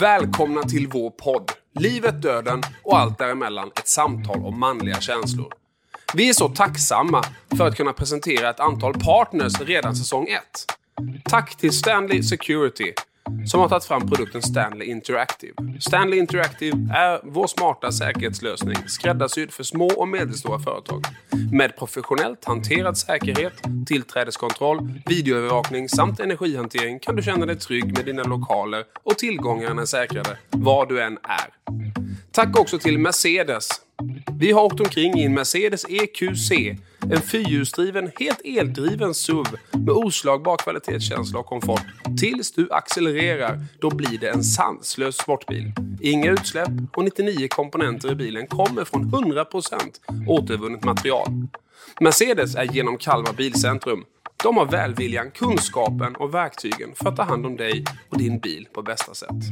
Välkomna till vår podd. Livet, döden och allt däremellan. Ett samtal om manliga känslor. Vi är så tacksamma för att kunna presentera ett antal partners redan säsong 1. Tack till Stanley Security som har tagit fram produkten Stanley Interactive. Stanley Interactive är vår smarta säkerhetslösning skräddarsydd för små och medelstora företag. Med professionellt hanterad säkerhet, tillträdeskontroll, videoövervakning samt energihantering kan du känna dig trygg med dina lokaler och tillgångarna är säkrade var du än är. Tack också till Mercedes vi har åkt omkring i en Mercedes EQC. En fyrhjulsdriven, helt eldriven SUV med oslagbar kvalitetskänsla och komfort. Tills du accelererar, då blir det en sanslös sportbil. Inga utsläpp och 99 komponenter i bilen kommer från 100% återvunnet material. Mercedes är genom Kalmar Bilcentrum. De har välviljan, kunskapen och verktygen för att ta hand om dig och din bil på bästa sätt.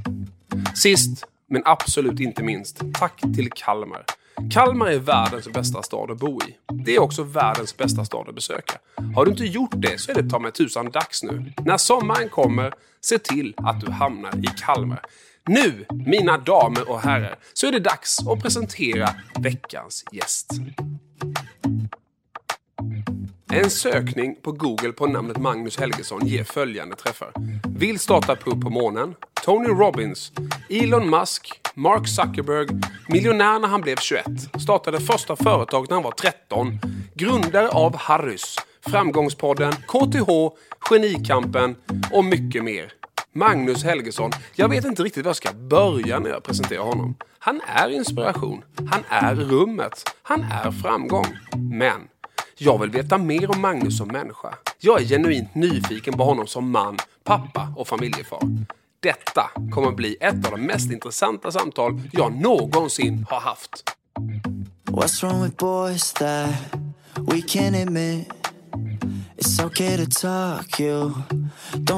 Sist, men absolut inte minst, tack till Kalmar. Kalmar är världens bästa stad att bo i. Det är också världens bästa stad att besöka. Har du inte gjort det så är det ta mig tusan dags nu. När sommaren kommer, se till att du hamnar i Kalmar. Nu, mina damer och herrar, så är det dags att presentera veckans gäst. En sökning på Google på namnet Magnus Helgesson ger följande träffar. Vill starta pub på månen. Tony Robbins. Elon Musk. Mark Zuckerberg. Miljonär när han blev 21. Startade första företaget när han var 13. Grundare av Harrys. Framgångspodden, KTH, Genikampen och mycket mer. Magnus Helgesson. Jag vet inte riktigt var jag ska börja när jag presenterar honom. Han är inspiration. Han är rummet. Han är framgång. Men jag vill veta mer om Magnus som människa. Jag är genuint nyfiken på honom som man, pappa och familjefar. Detta kommer att bli ett av de mest intressanta samtal jag någonsin har haft. What's wrong with boys that we can't admit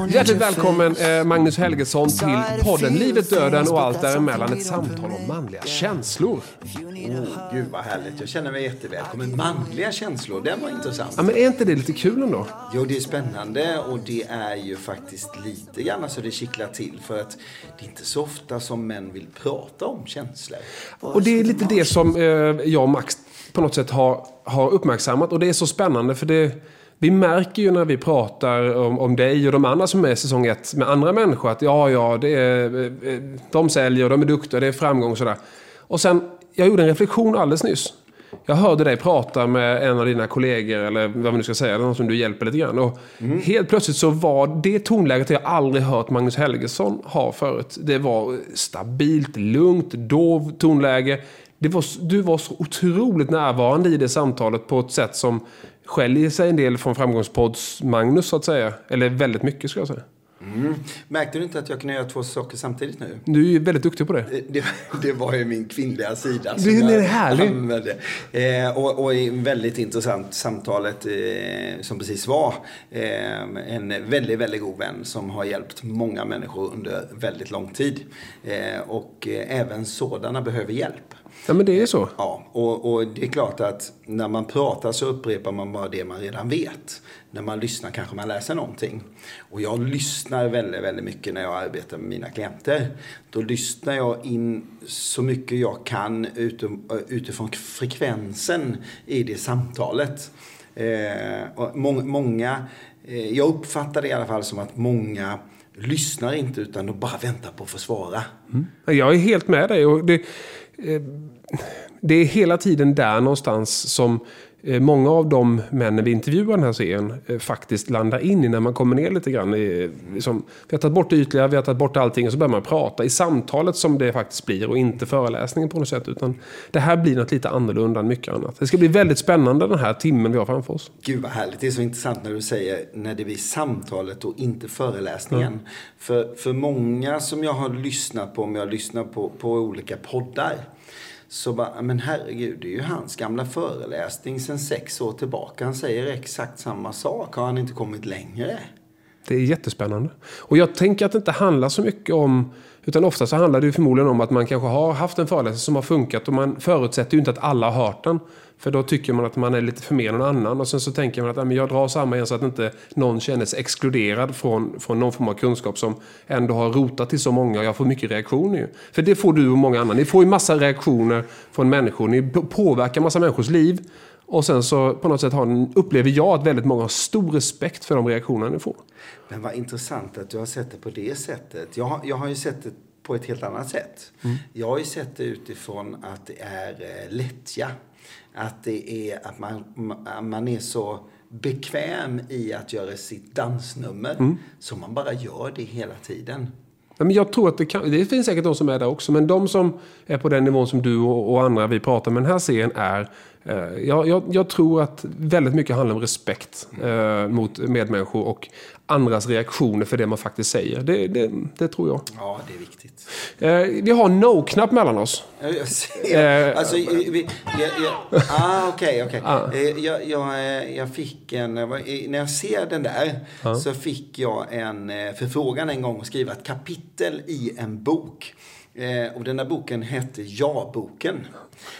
Hjärtligt välkommen eh, Magnus Helgesson till podden Livet, döden och allt däremellan. Ett samtal om manliga känslor. Oh, gud vad härligt. Jag känner mig jättevälkommen. Manliga känslor, den var intressant. Ja, men är inte det lite kul ändå? Jo, det är spännande och det är ju faktiskt lite grann så det kittlar till. För att det är inte så ofta som män vill prata om känslor. Och det är lite det som eh, jag och Max på något sätt har, har uppmärksammat. Och det är så spännande för det vi märker ju när vi pratar om, om dig och de andra som är i säsong ett med andra människor att ja, ja, det är, eh, de säljer, de är duktiga, det är framgång och sådär. Och sen, jag gjorde en reflektion alldeles nyss. Jag hörde dig prata med en av dina kollegor, eller vad man nu ska säga, någon som du hjälper lite grann. Och mm. Helt plötsligt så var det tonläget jag aldrig hört Magnus Helgesson ha förut. Det var stabilt, lugnt, dov tonläge. Det var, du var så otroligt närvarande i det samtalet på ett sätt som skiljer sig en del från framgångspodds Magnus så att säga. Eller väldigt mycket skulle jag säga. Mm. Märkte du inte att jag kunde göra två saker samtidigt nu? Du är ju väldigt duktig på det. Det, det var ju min kvinnliga sida. Det är härligt. Eh, och, och väldigt intressant samtalet eh, som precis var. Eh, en väldigt, väldigt god vän som har hjälpt många människor under väldigt lång tid. Eh, och eh, även sådana behöver hjälp. Ja, men det är så. Ja, och, och, det är klart att när man pratar så upprepar man bara det man redan vet. När man lyssnar kanske man läser någonting. Och jag lyssnar väldigt, väldigt mycket när jag arbetar med mina klienter. Då lyssnar jag in så mycket jag kan utifrån frekvensen i det samtalet. Eh, och må, många, eh, jag uppfattar det i alla fall som att många lyssnar inte utan de bara väntar på att få svara. Mm. Jag är helt med dig. Och det, Eh, Eh, det är hela tiden där någonstans som många av de männen vi intervjuar den här serien eh, faktiskt landar in i när man kommer ner lite grann. liksom, vi har tagit bort det ytliga, vi har tagit bort allting och så börjar man prata i samtalet som det faktiskt blir och inte föreläsningen på något sätt. Utan det här blir något lite annorlunda än mycket annat. Det ska bli väldigt spännande den här timmen vi har framför oss. Gud vad härligt. Det är så intressant när du säger när det blir samtalet och inte föreläsningen. Mm. För, för många som jag har lyssnat på, om jag lyssnar på, på olika poddar så bara, men herregud, det är ju hans gamla föreläsning sen sex år tillbaka. Han säger exakt samma sak. Har han inte kommit längre? Det är jättespännande. Och jag tänker att det inte handlar så mycket om utan ofta så handlar det förmodligen om att man kanske har haft en föreläsning som har funkat och man förutsätter ju inte att alla har hört den. För då tycker man att man är lite för mer än någon annan. Och sen så tänker man att jag drar samma igen så att inte någon känner sig exkluderad från, från någon form av kunskap som ändå har rotat till så många. Och jag får mycket reaktioner ju. För det får du och många andra. Ni får ju massa reaktioner från människor. Ni påverkar massa människors liv. Och sen så på något sätt har, upplever jag att väldigt många har stor respekt för de reaktioner ni får. Men vad intressant att du har sett det på det sättet. Jag jag har ju sett det på ett helt annat sätt. Mm. Jag har ju sett det utifrån att det är eh, lättja. Att det är att man, man är så bekväm i att göra sitt dansnummer. Mm. Så man bara gör det hela tiden. Men jag tror att det, kan, det finns säkert de som är där också. Men de som är på den nivån som du och, och andra vi pratar med den här serien är jag, jag, jag, tror att väldigt mycket handlar om respekt eh, mot medmänniskor och andras reaktioner för det man faktiskt säger. Det, det, det tror jag. Ja, det är viktigt. Eh, vi har no-knapp mellan oss. Jag ser. alltså, vi, jag, jag, ah, okej, okej. Ah. Eh, jag, jag, jag fick en... När jag ser den där ah. så fick jag en förfrågan en gång att skriva ett kapitel i en bok. Eh, och den där boken hette Ja-boken.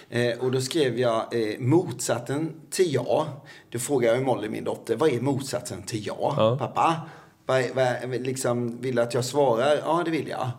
Eh, och då skrev jag eh, motsatsen till ja. Då frågade jag Molly, min dotter, vad är motsatsen till ja, ja. pappa? Vad, vad, liksom, vill att jag svarar? Ja, det vill jag.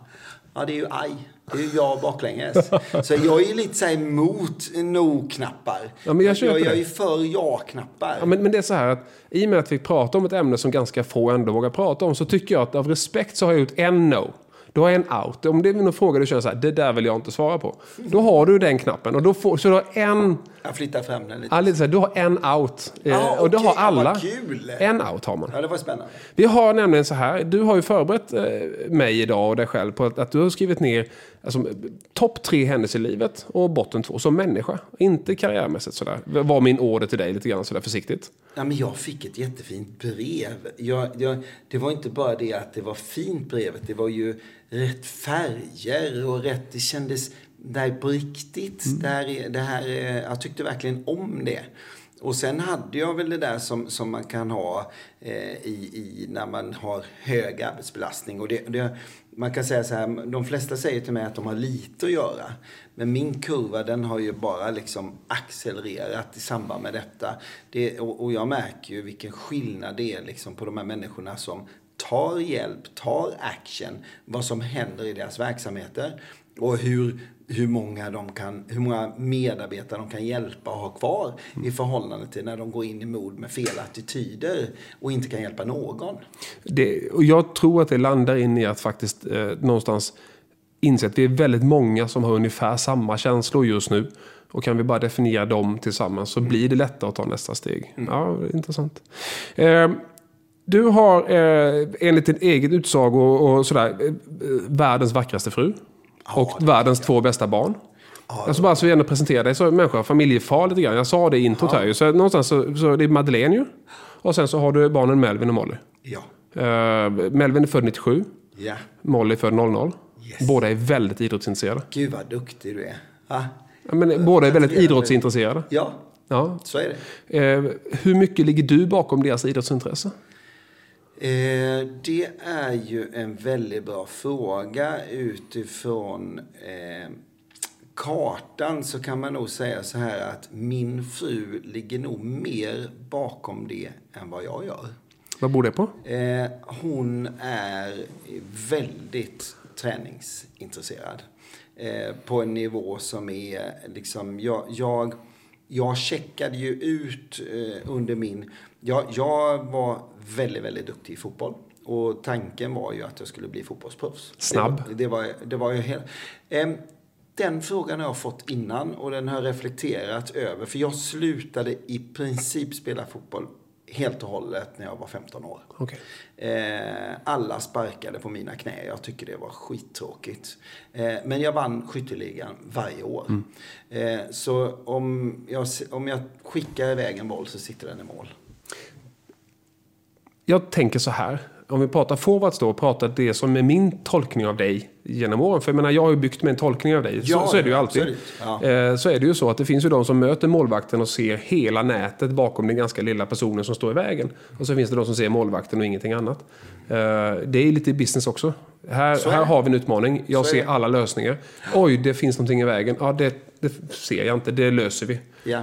Ja, det är ju aj. Det är ju ja baklänges. Så jag är ju lite så här emot no-knappar. Ja, men jag, jag, jag är ju för ja-knappar. Ja, men, men det är så här att i och med att vi pratar om ett ämne som ganska få ändå vågar prata om så tycker jag att av respekt så har jag gjort en no. Du har en out. Om det är någon fråga du känner så här, det där vill jag inte svara på. Då har du den knappen. Och då får, så du har en... Jag flyttar fram den lite. Ja, lite så här, du har en out. Ah, eh, och det har alla. kul. En out har man. Ja, det var spännande. Vi har nämligen så här, du har ju förberett eh, mig idag och dig själv på att, att du har skrivit ner alltså, topp tre händelser i livet och botten två som människa. Inte karriärmässigt sådär. Var min order till dig lite grann sådär försiktigt. Ja, men jag fick ett jättefint brev. Jag, jag, det var inte bara det att det var fint brevet. Det var ju rätt färger och rätt... Det kändes där på riktigt. Mm. Där, det här, jag tyckte verkligen om det. Och sen hade jag väl det där som, som man kan ha eh, i, i, när man har hög arbetsbelastning. Och det, det, man kan säga så här, de flesta säger till mig att de har lite att göra. Men min kurva den har ju bara liksom accelererat i samband med detta. Det, och, och jag märker ju vilken skillnad det är liksom på de här människorna som tar hjälp, tar action, vad som händer i deras verksamheter och hur, hur, många, de kan, hur många medarbetare de kan hjälpa och ha kvar mm. i förhållande till när de går in i mod med fel attityder och inte kan hjälpa någon. Det, och jag tror att det landar in i att faktiskt eh, någonstans inse att vi är väldigt många som har ungefär samma känslor just nu. Och kan vi bara definiera dem tillsammans så mm. blir det lättare att ta nästa steg. Mm. Ja, intressant. Eh, du har eh, enligt din eget utsago och sådär, eh, världens vackraste fru. Ja, och världens ja. två bästa barn. Ja, jag ska bara så gärna presentera dig som människa, familjefar lite grann. Jag sa det i introt ja. här ju. Så någonstans så, så det är Madeleine ju. Och sen så har du barnen Melvin och Molly. Ja. Uh, Melvin är född 97. Ja. Molly är född 00. Yes. Båda är väldigt idrottsintresserade. Gud vad duktig du är. Ja, men båda är väldigt idrottsintresserade. Ja, ja. så är det. Uh, hur mycket ligger du bakom deras idrottsintresse? Eh, det är ju en väldigt bra fråga utifrån eh, kartan så kan man nog säga så här att min fru ligger nog mer bakom det än vad jag gör. Vad beror det på? Eh, hon är väldigt träningsintresserad. Eh, på en nivå som är liksom, jag, jag, jag checkade ju ut eh, under min jag, jag var väldigt, väldigt duktig i fotboll. Och tanken var ju att jag skulle bli fotbollsproffs. Snabb. Det, det, var, det var ju helt... Eh, den frågan har jag fått innan och den har jag reflekterat över. För jag slutade i princip spela fotboll helt och hållet när jag var 15 år. Okay. Eh, alla sparkade på mina knä. Jag tycker det var skittråkigt. Eh, men jag vann skytteligan varje år. Mm. Eh, så om jag, om jag skickar iväg en boll så sitter den i mål jag tänker så här. Om vi pratar forwards då, pratar det som är min tolkning av dig genom åren. För jag menar, jag har ju byggt med en tolkning av dig. Ja, så, så, är det ju alltid. Ja. Eh, så är det ju så att det finns ju de som möter målvakten och ser hela nätet bakom den ganska lilla personen som står i vägen. Och så finns det de som ser målvakten och ingenting annat. Eh, det är lite business också. Här, här har vi en utmaning. Jag ser alla lösningar. Oj, det finns någonting i vägen. Ja, det det ser jag inte, det löser vi. Eh,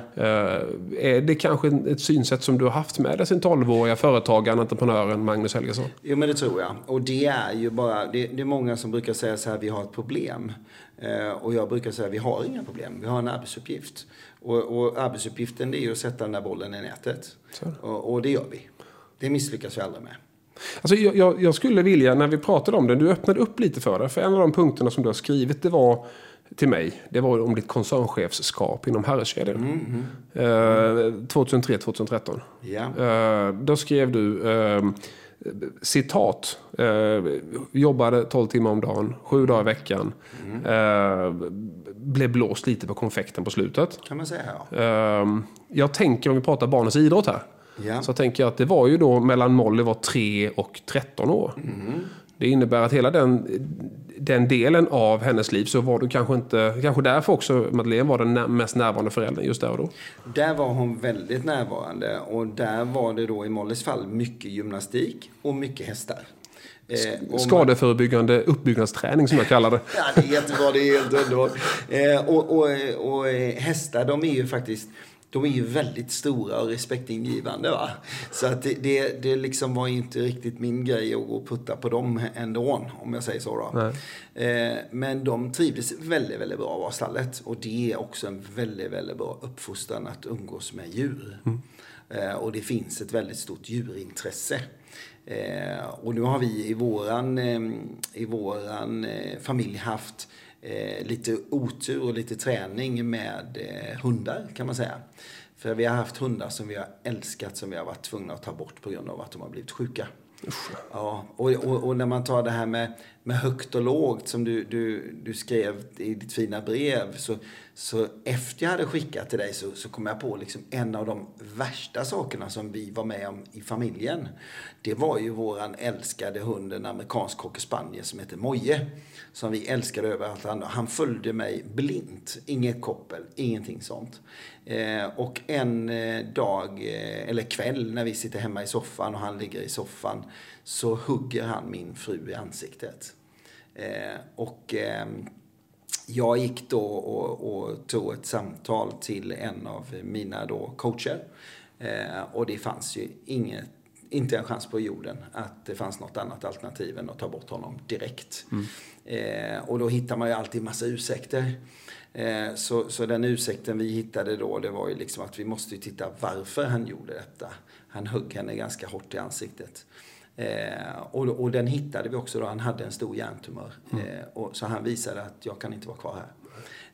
är det kanske ett synsätt som du har haft med dig sin 12-åriga företagaren, entreprenören Magnus Helgesson? Jo, men det tror jag. Och det är ju bara, det, det är många som brukar säga så här, vi har ett problem. Eh, och jag brukar säga, vi har inga problem, vi har en arbetsuppgift. Och, och arbetsuppgiften är ju att sätta den där bollen i nätet. Och, och det gör vi. Det misslyckas vi aldrig med. Alltså, jag, jag, jag skulle vilja, när vi pratade om det, du öppnade upp lite för det. För en av de punkterna som du har skrivit, det var till mig, det var om ditt koncernchefskap inom herrkedjor. Mm, mm. Eh, 2003-2013. Ja. Eh, då skrev du eh, citat. Jobbade 12 timmar om dagen, sju dagar i veckan. Mm. Eh, blev blåst lite på konfekten på slutet. Kan man säga, ja. Eh, jag tänker, om vi pratar barnens idrott här. Ja. Så tänker jag att det var ju då mellan Molly var 3 och 13 år. Det innebär att hela den, den delen av hennes liv så var du kanske inte, kanske därför också Madeleine var den mest närvarande föräldern just där och då. Där var hon väldigt närvarande och där var det då i Mollys fall mycket gymnastik och mycket hästar. Eh, Skadeförebyggande uppbyggnadsträning som jag kallar det. Ja, det är jättebra. Det är helt underbart. Eh, och, och, och eh, hästar, de är ju faktiskt de är ju väldigt stora och respektingivande. Va? Så att det, det, det liksom var inte riktigt min grej att gå och putta på dem ändå, om jag säger så. Då. Eh, men de trivdes väldigt, väldigt bra av stallet. Och det är också en väldigt, väldigt bra uppfostran att umgås med djur. Eh, och det finns ett väldigt stort djurintresse. Eh, och nu har vi i våran, eh, i våran eh, familj haft eh, lite otur och lite träning med eh, hundar kan man säga. För vi har haft hundar som vi har älskat som vi har varit tvungna att ta bort på grund av att de har blivit sjuka. Ja, och, och, och när man tar det här med, med högt och lågt som du, du, du skrev i ditt fina brev. Så, så efter jag hade skickat till dig så, så kom jag på liksom en av de värsta sakerna som vi var med om i familjen. Det var ju våran älskade hund, en amerikansk cockerspaniel som heter Moje. Som vi älskade över allt annat. Han följde mig blint. Inget koppel, ingenting sånt. Eh, och en eh, dag, eh, eller kväll, när vi sitter hemma i soffan och han ligger i soffan. Så hugger han min fru i ansiktet. Eh, och ehm, jag gick då och, och tog ett samtal till en av mina då coacher. Eh, och det fanns ju inget, inte en chans på jorden att det fanns något annat alternativ än att ta bort honom direkt. Eh, och då hittar man ju alltid massa ursäkter. Eh, så, så den ursäkten vi hittade då, det var ju liksom att vi måste ju titta varför han gjorde detta. Han högg henne ganska hårt i ansiktet. Eh, och, och den hittade vi också då. Han hade en stor hjärntumör. Eh, och, så han visade att jag kan inte vara kvar här.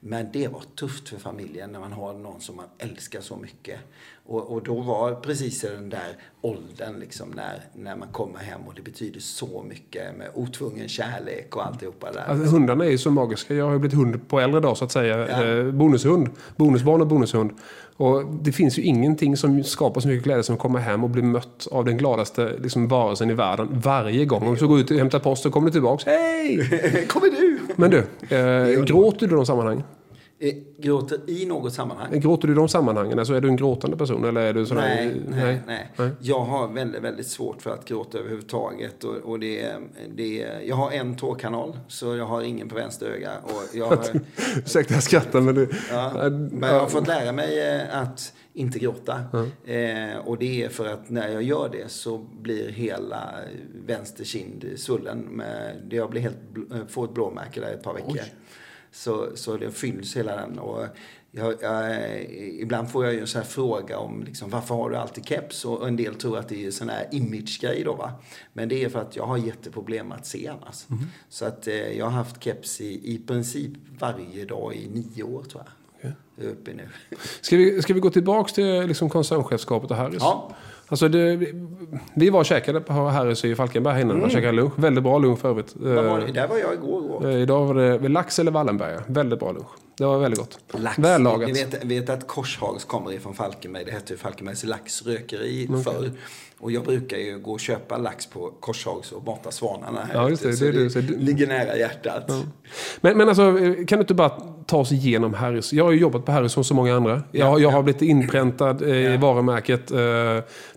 Men det var tufft för familjen när man har någon som man älskar så mycket. Och, och då var precis i den där åldern liksom när, när man kommer hem och det betyder så mycket med otvungen kärlek och alltihopa där. Alltså, hundarna är ju så magiska. Jag har ju blivit hund på äldre dag så att säga. Ja. Eh, bonushund. Bonusbarn och bonushund. Och det finns ju ingenting som skapar så mycket glädje som att komma hem och bli mött av den gladaste liksom, varelsen i världen varje gång. Om du går ut och hämtar post så kommer du tillbaks. Hej! kommer du? Men du, eh, gråter du i de sammanhangen? Eh, gråter i något sammanhang? Gråter du i de sammanhangen? Alltså är du en gråtande person eller är du sån här- Nej, nej, nej, Jag har väldigt, väldigt svårt för att gråta överhuvudtaget. Och, och det, det, jag har en tårkanal, så jag har ingen på vänster öga. Och jag, har, Ursäkta jag skrattar men det... ja, men jag har fått lära mig eh, att inte gråta. Eh, och det är för att när jag gör det så blir hela vänster kind svullen. Med, jag blir helt, eh, får ett blåmärke där ett par veckor. Så, så det fylls hela den. Och jag, jag, ibland får jag ju en sån här fråga om liksom, varför har du alltid keps? Och en del tror att det är sån här image-grej då va. Men det är för att jag har jätteproblem att se annars. Så att eh, jag har haft keps i, i princip varje dag i nio år tror jag. Är uppe nu. Ska vi, ska vi gå tillbaks till liksom, koncernchefskapet och Harrys? Ja. Alltså det, vi- var och käkade på Harrys i Falkenberg innan. Mm. käkade lunch. Väldigt bra lunch för övrigt. Var det? Där var jag igår. igår. Eh, Idag var det lax eller Wallenberga. Väldigt bra lunch. Det var väldigt gott. Lax. Vällagat. Ni vet, vet att Korshags kommer ifrån Falkenberg. Det hette ju Falkenbergs laxrökeri förr. Och jag brukar ju gå och köpa lax på Korshags och mata svanarna här Ja, just det. ute, Det du. Så du- ligger nära hjärtat. Men, men alltså, kan du inte bara ta oss igenom Harrys? Jag har ju jobbat på Harrys som så många andra. Jag, jag har blivit inpräntad eh, i varumärket eh,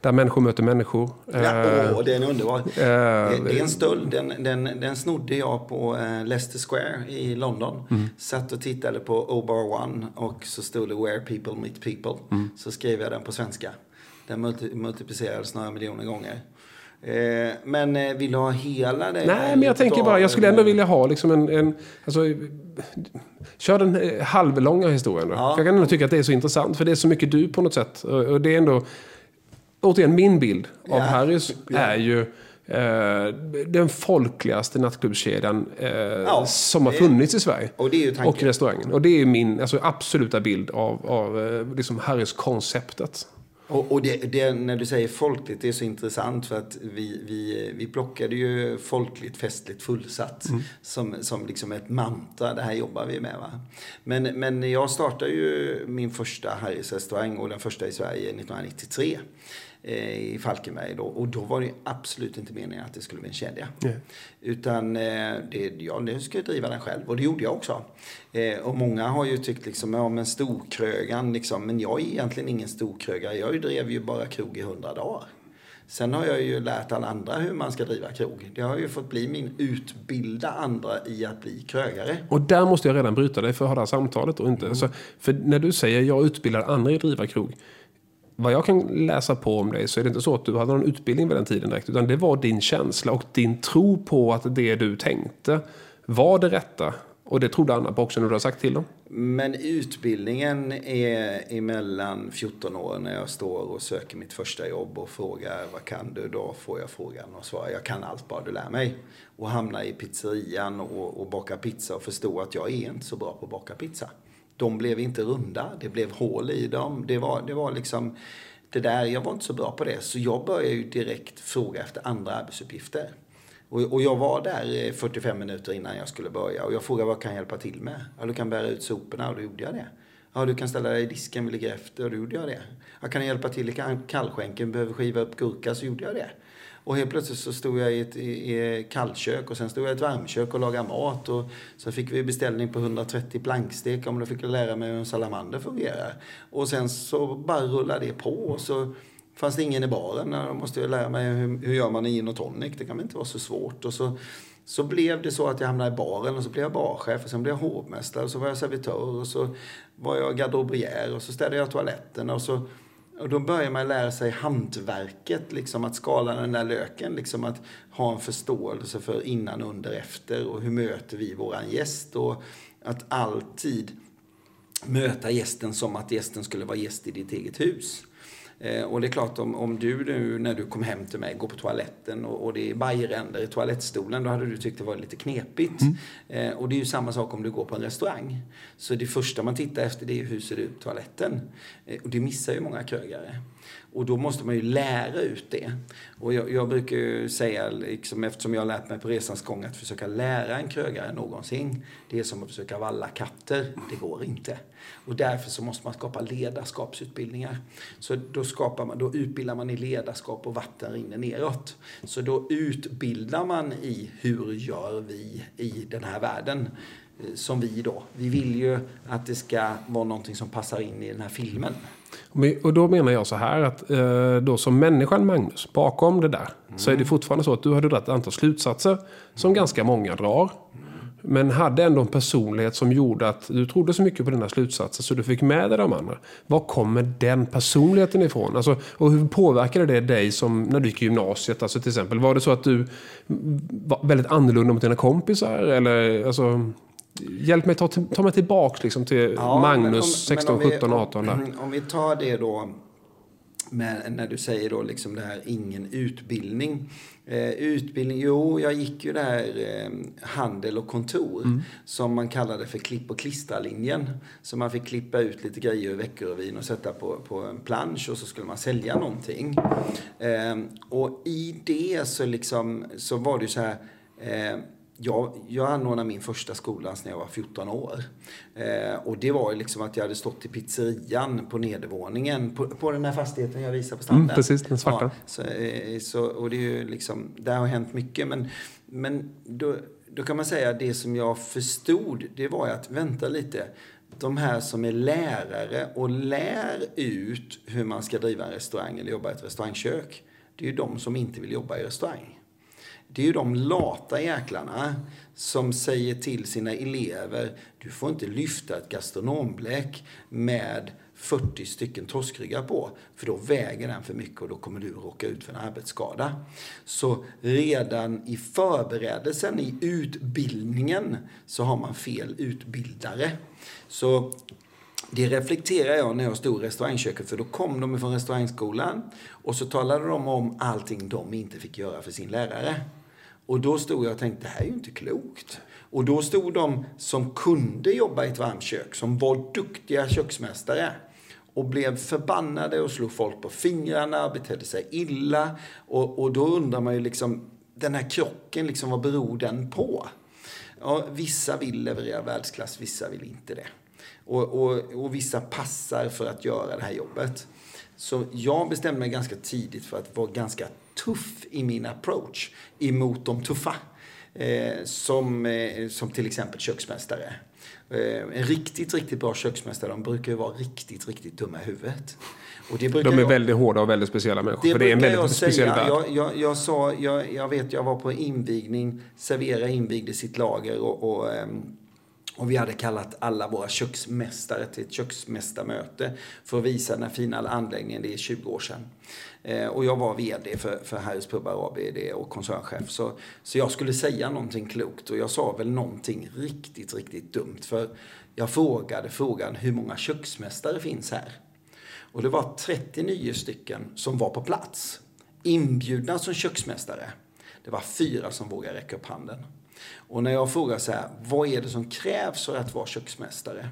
där människor möter människor. Ja, Eh, åh, den är underbar. eh, Det det är en stöld. Den, den, den snodde jag på eh, Leicester Square i London. Mm. Satt och tittade på O-Bar One och så stod det Where people meet people. Mm. Så skrev jag den på svenska. Den multi multiplicerades några miljoner gånger. Eh, men eh, vill du ha hela det? Nej, men jag tänker bara, jag skulle ändå vilja ha liksom en... en alltså, kör den eh, halvlånga historien då. Ja. Jag kan ändå tycka att det är så intressant, för det är så mycket du på något sätt. Och, det är ändå... Återigen, min bild av Ja. Harrys Ja. är ju eh, den folkligaste nattklubbskedjan eh, som har funnits i Sverige. Och det är. Och restaurangen. Och det är min alltså, absoluta bild av, av liksom Harrys-konceptet. Och, och det, det, när du säger folkligt, det är så intressant för att vi, vi, vi plockade ju folkligt, festligt, fullsatt som, som liksom ett mantra. Det här jobbar vi med. Va? Men, men jag startade ju min första Harrys restaurang och den första i Sverige 1993 eh, i Falkenberg. Då. Och då var det absolut inte meningen att det skulle bli en kedja. Nej. Utan eh, det, ja, nu ska jag driva den själv. Och det gjorde jag också. Eh, och många har ju tyckt liksom, ja men storkrögan liksom. Men jag är egentligen ingen storkrögare. Jag drev ju bara krog i hundra dagar. Sen har jag ju lärt alla andra hur man ska driva krog. Det har ju fått bli min utbilda andra i att bli krögare. Och där måste jag redan bryta dig för att ha det här samtalet. Och inte, så, för när du säger jag utbildar andra i att driva krog. Vad jag kan läsa på om dig så är det inte så att du hade någon utbildning vid den tiden direkt. Utan det var din känsla och din tro på att det du tänkte var det rätta. Och det trodde andra på också när du har sagt till dem. Men utbildningen är emellan 14 år när jag står och söker mitt första jobb och frågar vad kan du? Då får jag frågan och svarar jag kan allt bara du lär mig. Och hamnar i pizzerian och, och bakar pizza och förstår att jag är inte så bra på att baka pizza. De blev inte runda, det blev hål i dem. Det var, det var liksom det där, jag var inte så bra på det. Så jag började ju direkt fråga efter andra arbetsuppgifter. Och, och jag var där 45 minuter innan jag skulle börja och jag frågade vad kan jag hjälpa till med? Ja, du kan bära ut soporna och då gjorde jag det. Ja, du kan ställa dig i disken, vi ligger efter och då gjorde jag det. Jag kan hjälpa till i kallskänken, behöver skiva upp gurka så gjorde jag det. Och helt plötsligt så stod jag i ett i, i kallkök och sen stod jag i ett varmkök och lagade mat. Och så fick vi beställning på 130 plankstek om då fick jag lära mig hur en salamander fungerar. Och sen så bara rullade det på och så fanns det ingen i baren. Då måste jag lära mig hur, hur gör man en gin och tonic. Det kan väl inte vara så svårt. Och så, så blev det så att jag hamnade i baren och så blev jag barchef och sen blev jag hovmästare och så var jag servitör och så var jag garderobier och så städade jag toaletten och så och då börjar man lära sig hantverket, liksom att skala den där löken, liksom att ha en förståelse för innan, under, efter och hur möter vi våran gäst och att alltid möta gästen som att gästen skulle vara gäst i ditt eget hus. Eh, och det är klart om, om du nu när du kom hem till mig går på toaletten och, och det är bajränder i toalettstolen då hade du tyckt det var lite knepigt. Eh, och det är ju samma sak om du går på en restaurang. Så det första man tittar efter det är hur ser det ut toaletten. Eh, och det missar ju många krögare. Och då måste man ju lära ut det. Och jag, jag brukar ju säga, liksom, eftersom jag har lärt mig på resans gång, att försöka lära en krögare någonsin, det är som att försöka valla katter. Det går inte. Och därför så måste man skapa ledarskapsutbildningar. Så då, skapar man, då utbildar man i ledarskap och vatten rinner neråt. Så då utbildar man i hur gör vi i den här världen eh, som vi då. Vi vill ju att det ska vara någonting som passar in i den här filmen. Och då menar jag så här att eh, då som människan Magnus, bakom det där, så är det fortfarande så att du hade dragit ett antal slutsatser som ganska många drar. Men hade ändå en personlighet som gjorde att du trodde så mycket på dina slutsatser så du fick med dig de andra. Var kommer den personligheten ifrån? Alltså, och hur påverkade det dig som när du gick i gymnasiet? Alltså, till exempel, var det så att du var väldigt annorlunda mot dina kompisar? Eller, alltså, hjälp mig ta, ta mig tillbaks liksom, till Ja, Magnus om- 16, men om vi- 17, 18 där. Om, om vi tar det då, med, när du säger då liksom det här ingen utbildning. Eh, utbildning, jo jag gick ju där eh, handel och kontor Mm. som man kallade för klipp och klistrarlinjen. Så man fick klippa ut lite grejer ur Veckorevyn och sätta på, på en plansch och så skulle man sälja någonting. Eh, och i det så liksom så var det ju så här eh, jag, jag anordnade min första skola när jag var 14 år. Eh, och det var ju liksom att jag hade stått i pizzerian på nedervåningen på, på den här fastigheten jag visar på stranden. Mm, precis, den svarta. Ja, så, eh, så, och det är ju liksom, där har hänt mycket. Men, men då, då kan man säga att det som jag förstod, det var att vänta lite. De här som är lärare och lär ut hur man ska driva en restaurang eller jobba i ett restaurangkök. Det är ju de som inte vill jobba i restaurang. Det är ju de lata jäklarna som säger till sina elever, du får inte lyfta ett gastronombläck med 40 stycken torskryggar på, för då väger den för mycket och då kommer du råka ut för en arbetsskada. Så redan i förberedelsen, i utbildningen, så har man fel utbildare. Så det reflekterar jag när jag stod i restaurangköket, för då kom de från restaurangskolan och så talade de om allting de inte fick göra för sin lärare. Och då stod jag och tänkte, det här är ju inte klokt. Och då stod de som kunde jobba i ett varmkök, som var duktiga köksmästare och blev förbannade och slog folk på fingrarna, betedde sig illa. Och, och då undrar man ju liksom, den här krocken, liksom, vad beror den på? Ja, vissa vill leverera världsklass, vissa vill inte det. Och, och, och vissa passar för att göra det här jobbet. Så jag bestämde mig ganska tidigt för att vara ganska tuff i min approach emot de tuffa. Eh, som, eh, som till exempel köksmästare. Eh, en riktigt, riktigt bra köksmästare, de brukar ju vara riktigt, riktigt dumma i huvudet. Och det de är jag, väldigt hårda och väldigt speciella människor. Det för det är en väldigt jag speciell värld. Jag, jag, jag, sa, jag, jag vet, jag var på invigning, Servera invigde sitt lager och, och um, och vi hade kallat alla våra köksmästare till ett köksmästarmöte för att visa den här fina anläggningen. Det är 20 år sedan. Eh, och jag var VD för, för Harrys Pub ABD och koncernchef. Så, så jag skulle säga någonting klokt och jag sa väl någonting riktigt, riktigt dumt. För jag frågade frågan hur många köksmästare finns här? Och det var 39 stycken som var på plats. Inbjudna som köksmästare. Det var fyra som vågade räcka upp handen. Och när jag frågar så här, vad är det som krävs för att vara köksmästare?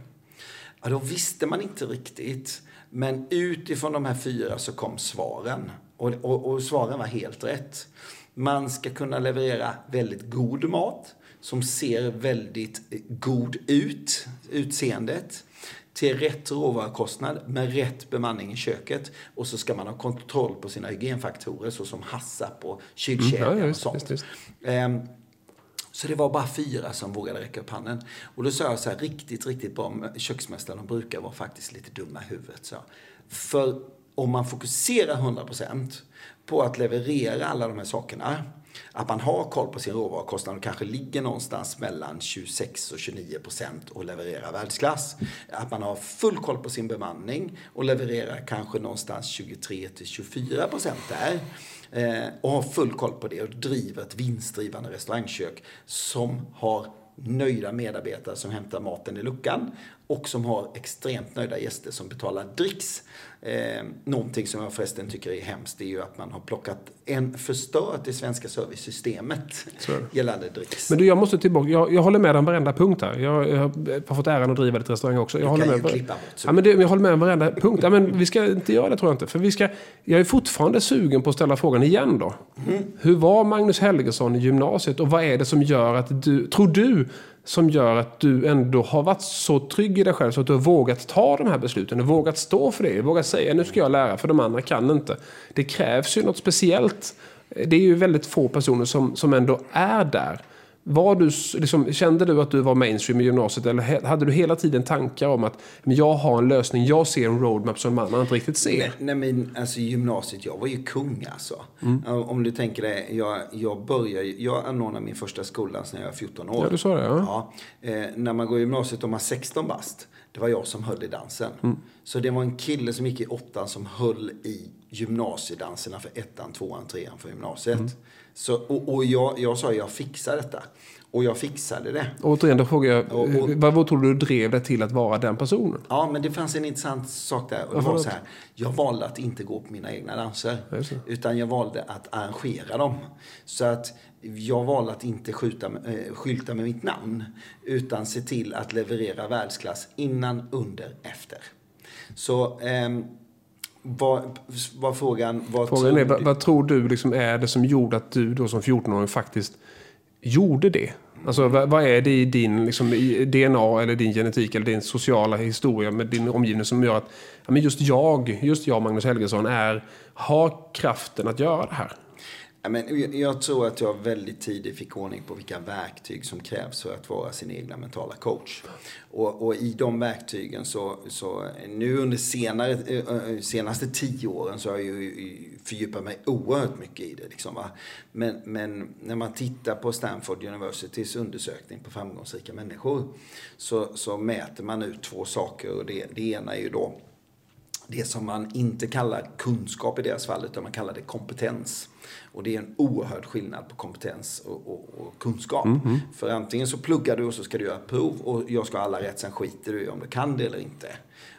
Ja, då visste man inte riktigt. Men utifrån de här fyra så kom svaren. Och, och, och svaren var helt rätt. Man ska kunna leverera väldigt god mat som ser väldigt god ut, utseendet till rätt råvarukostnad med rätt bemanning i köket. Och så ska man ha kontroll på sina hygienfaktorer såsom hassap och kylkedjan mm, ja, och sånt. Just, just. Så det var bara fyra som vågade räcka upp handen. Och då sa jag så här, riktigt, riktigt bra, köksmästare de brukar vara faktiskt lite dumma i huvudet. Så. För om man fokuserar 100% på att leverera alla de här sakerna, att man har koll på sin råvarukostnad och kanske ligger någonstans mellan 26 och 29 procent och levererar världsklass. Att man har full koll på sin bemanning och levererar kanske någonstans 23 till 24 procent där eh, och har full koll på det och driver ett vinstdrivande restaurangkök som har nöjda medarbetare som hämtar maten i luckan och som har extremt nöjda gäster som betalar dricks. Eh, någonting som jag förresten tycker är hemskt är ju att man har plockat en förstört det svenska servicesystemet gällande dricks. Men du, jag måste tillbaka. Jag, jag håller med om varenda punkt här. Jag, jag har fått äran att driva ett restaurang också. Jag du håller kan med. ju klippa bort. Ja, men det, jag håller med om varenda punkt. Ja, men vi ska inte göra det tror jag inte. För vi ska, jag är fortfarande sugen på att ställa frågan igen då. Mm. Hur var Magnus Helgesson i gymnasiet och vad är det som gör att du, tror du, som gör att du ändå har varit så trygg i dig själv så att du har vågat ta de här besluten. Du har vågat stå för det. Vågat säga nu ska jag lära för de andra kan inte. Det krävs ju något speciellt. Det är ju väldigt få personer som, som ändå är där. Var du, liksom, kände du att du var mainstream i gymnasiet eller hade du hela tiden tankar om att men jag har en lösning, jag ser en roadmap som man inte riktigt ser? Nej, nej men alltså gymnasiet, jag var ju kung alltså. Mm. Om du tänker dig, jag, jag började, jag anordnade min första skola när jag var 14 år. Ja, du sa det. Ja. ja eh, när man går i gymnasiet och man är 16 bast, det var jag som höll i dansen. Mm. Så det var en kille som gick i åttan som höll i gymnasiedanserna för ettan, tvåan, trean för gymnasiet. Mm. Så, och, och jag, jag sa jag fixar detta. Och jag fixade det. Återigen, då frågar jag, och, och, vad, vad tror du drev dig till att vara den personen? Ja, men det fanns en intressant sak där. Och det var så här, jag valde att inte gå på mina egna danser. Utan jag valde att arrangera dem. Så att jag valde att inte skjuta, äh, skylta med mitt namn. Utan se till att leverera världsklass innan, under, efter. Så... Ähm, vad, vad frågan... Vad frågan tror är, vad, vad, tror du liksom är det som gjorde att du då som 14-åring faktiskt gjorde det? Alltså vad, vad är det i din liksom, i DNA eller din genetik eller din sociala historia med din omgivning som gör att ja, men just jag, just jag Magnus Helgesson, är, har kraften att göra det här? Ja, men jag tror att jag väldigt tidigt fick ordning på vilka verktyg som krävs för att vara sin egna mentala coach. Och, och i de verktygen så, så nu under senare, eh, eh, senaste tio åren så har jag ju fördjupat mig oerhört mycket i det. Liksom, va? Men, men när man tittar på Stanford Universitys undersökning på framgångsrika människor så, så mäter man ut två saker och det, det ena är ju då det som man inte kallar kunskap i deras fall, utan man kallar det kompetens. Och det är en oerhörd skillnad på kompetens och, och, och kunskap. Mm -hmm. För antingen så pluggar du och så ska du göra prov och jag ska ha alla rätt, sen skiter du i om du kan det eller inte.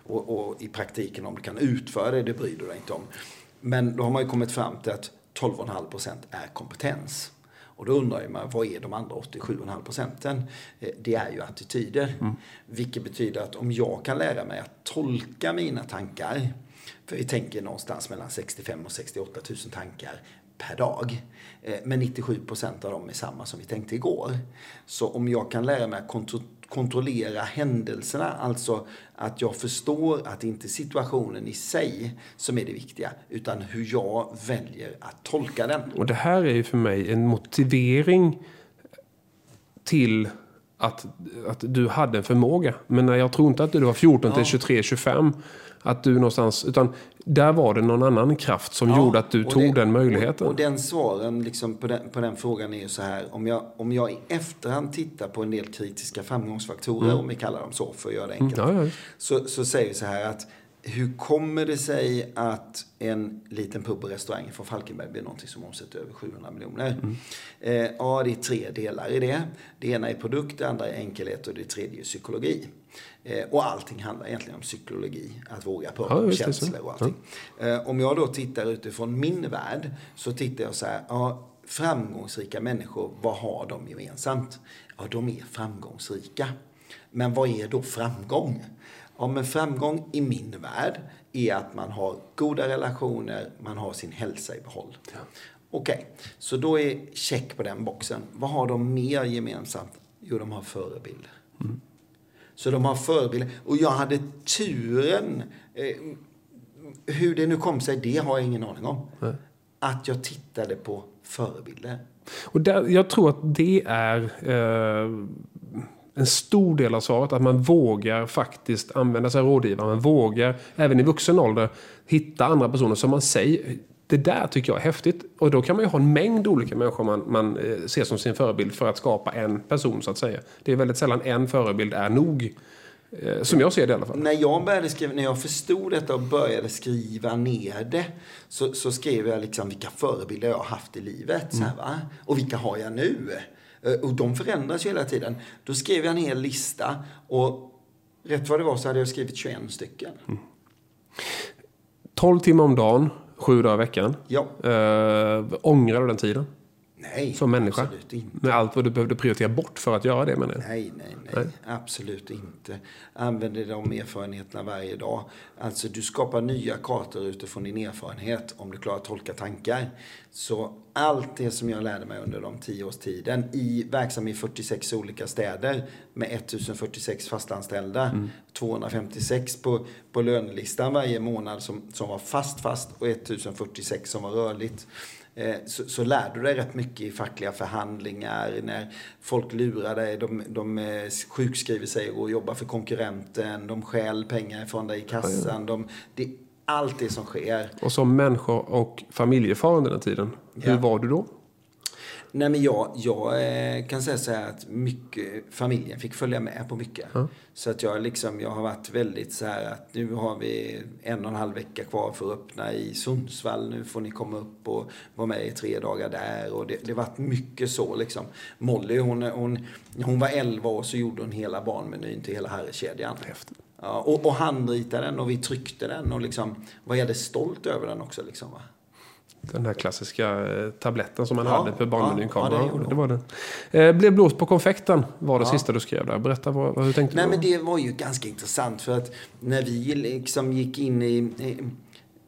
Och, och, i praktiken om du kan utföra det, det bryr du dig inte om. Men då har man ju kommit fram till att 12,5% är kompetens. Och då undrar man, vad är de andra 87,5 procenten? Eh, det är ju attityder. Mm. Vilket betyder att om jag kan lära mig att tolka mina tankar, för vi tänker någonstans mellan 65 och 68 000 tankar per dag. Eh, men 97 procent av dem är samma som vi tänkte igår. Så om jag kan lära mig att kontrollera händelserna. Alltså att jag förstår att det inte är situationen i sig som är det viktiga. Utan hur jag väljer att tolka den. Och det här är ju för mig en motivering till att, att du hade en förmåga. Men jag tror inte att du var 14 till 23, 25. Att du någonstans, utan där var det någon annan kraft som ja, gjorde att du tog det, den möjligheten. Och, och, den svaren liksom på, den, på den frågan är ju så här. Om jag, om jag i efterhand tittar på en del kritiska framgångsfaktorer, mm. om vi kallar dem så för att göra det enkelt. Mm, ja, ja. Så, så säger vi så här att hur kommer det sig att en liten pub och restaurang från Falkenberg blir någonting som omsätter över 700 miljoner? Mm. Eh, ja, det är tre delar i det. Det ena är produkt, det andra är enkelhet och det tredje är psykologi. Eh, och allting handlar egentligen om psykologi, att våga prata ja, om känslor och allting. Ja. Eh, om jag då tittar utifrån min värld så tittar jag så här, ja, framgångsrika människor, vad har de gemensamt? Ja, de är framgångsrika. Men vad är då framgång? Ja, men framgång i min värld är att man har goda relationer, man har sin hälsa i behåll. Ja. Okej, okay. så då är check på den boxen. Vad har de mer gemensamt? Jo, de har förebilder. Mm. Så de har förebilder. Och jag hade turen, eh, hur det nu kom sig, det har jag ingen aning om. Nej. Att jag tittade på förebilder. Och där, jag tror att det är eh, en stor del av svaret. Att man vågar faktiskt använda sig av rådgivare. Man vågar, även i vuxen ålder, hitta andra personer som man säger det där tycker jag är häftigt. Och då kan man ju ha en mängd olika människor man, man eh, ser som sin förebild för att skapa en person så att säga. Det är väldigt sällan en förebild är nog. Eh, som jag ser det i alla fall. När jag började skriva, när jag förstod detta och började skriva ner det. Så, så skrev jag liksom vilka förebilder jag har haft i livet. Mm. Så här, va? Och vilka har jag nu? Eh, och de förändras ju hela tiden. Då skrev jag en hel lista. Och rätt vad det var så hade jag skrivit 21 stycken. Mm. 12 timmar om dagen Sju dagar i veckan? Ja. Äh, ångrar du den tiden? Nej, Som människa? absolut inte. Med allt vad du behövde prioritera bort för att göra det menar jag. Nej, nej, nej, nej. Absolut inte. Använder de erfarenheterna varje dag. Alltså du skapar nya kartor utifrån din erfarenhet om du klarar att tolka tankar. Så allt det som jag lärde mig under de tio års tiden i verksam i 46 olika städer med 1046 fastanställda. Mm. 256 på, på lönelistan varje månad som, som var fast fast och 1046 som var rörligt. Eh, så, så lär du dig rätt mycket i fackliga förhandlingar. När folk lurar dig, de, de eh, sjukskriver sig och jobbar för konkurrenten. De stjäl pengar från dig i kassan. De, det, allt det som sker. Och som människa och familjefar under den tiden, hur ja. var du då? Nej, men jag, jag eh, kan säga så här att mycket, familjen fick följa med på mycket. Mm. Så att jag, liksom, jag har varit väldigt så här att nu har vi en och en halv vecka kvar för att öppna i Sundsvall. Nu får ni komma upp och vara med i tre dagar där. Och det, det har varit mycket så liksom. Molly, hon, hon, hon var 11 år så gjorde hon hela barnmenyn till hela herrkedjan. Ja, och, och handritade den och vi tryckte den och liksom var väldigt stolt över den också. Liksom, va? Den här klassiska eh, tabletten som man ja, hade för barnmenyn kom. Ja, det, det var det. Eh, blev blåst på konfekten var det ja. sista du skrev där. Berätta, vad, hur tänkte Nej, du? Men det var ju ganska intressant för att när vi liksom gick in i...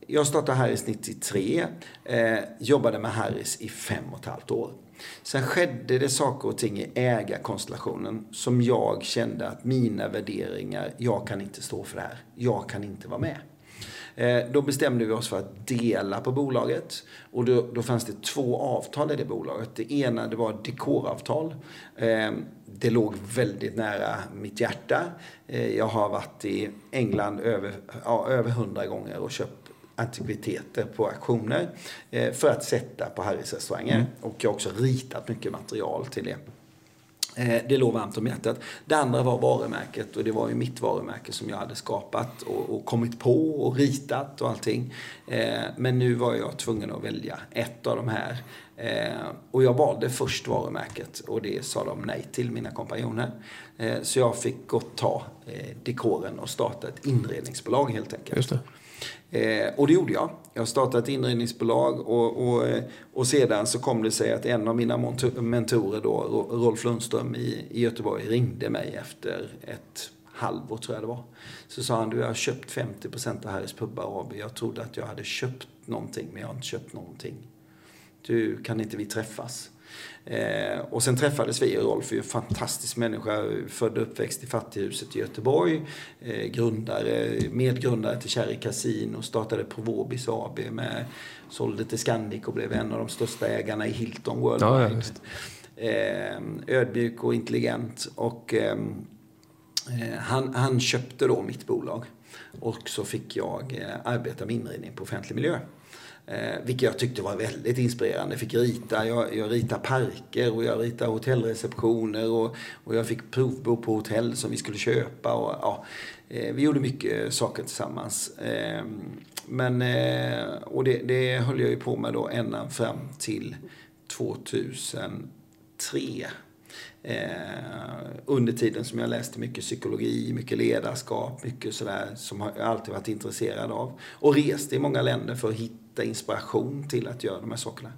Jag startade Harris 93. Eh, jobbade med Harris i fem och ett halvt år. Sen skedde det saker och ting i ägarkonstellationen som jag kände att mina värderingar, jag kan inte stå för det här. Jag kan inte vara med. Eh, då bestämde vi oss för att dela på bolaget. Och då, då fanns det två avtal i det bolaget. Det ena det var dekoravtal. Eh, det låg väldigt nära mitt hjärta. Eh, jag har varit i England över, ja, över 100 gånger och köpt antikviteter på auktioner för att sätta på Harrys restauranger. Mm. Och jag har också ritat mycket material till det. Eh, det låg varmt om hjärtat. Det andra var varumärket och det var ju mitt varumärke som jag hade skapat och, och kommit på och ritat och allting. Eh, men nu var jag tvungen att välja ett av de här. Eh, och jag valde först varumärket och det sa de nej till, mina kompanjoner. Eh, så jag fick gå och ta eh, dekoren och starta ett inredningsbolag helt enkelt. Just det. Eh, och det gjorde jag. Jag startade ett inredningsbolag och, och, eh, och sedan så kom det sig att en av mina mentorer då, Rolf Lundström i, i Göteborg, ringde mig efter ett halvår tror jag det var. Så sa han, du jag har köpt 50% av Harrys Pubbar AB. Jag trodde att jag hade köpt någonting men jag har inte köpt någonting. Du, kan inte vi träffas? Eh, och sen träffades vi. Rolf är en fantastisk människa. Född och uppväxt i Fattighuset i Göteborg. Eh, grundare, medgrundare till Cherry Casino. Startade Provobis AB med, sålde till Scandic och blev en av de största ägarna i Hilton Worldwide. Ja, eh, ödmjuk och intelligent. Och ehm, eh, han, han köpte då mitt bolag. Och så fick jag eh, arbeta med inredning på offentlig miljö. Eh, vilket jag tyckte var väldigt inspirerande. Jag fick rita, jag, jag ritade parker och jag ritade hotellreceptioner och, och jag fick provbo på hotell som vi skulle köpa. Och, ja, eh, vi gjorde mycket saker tillsammans. Eh, men, eh, och det, det höll jag ju på med då ända fram till 2003. Eh, under tiden som jag läste mycket psykologi, mycket ledarskap, mycket sådär som jag alltid varit intresserad av. Och reste i många länder för att hitta inspiration till att göra de här sakerna.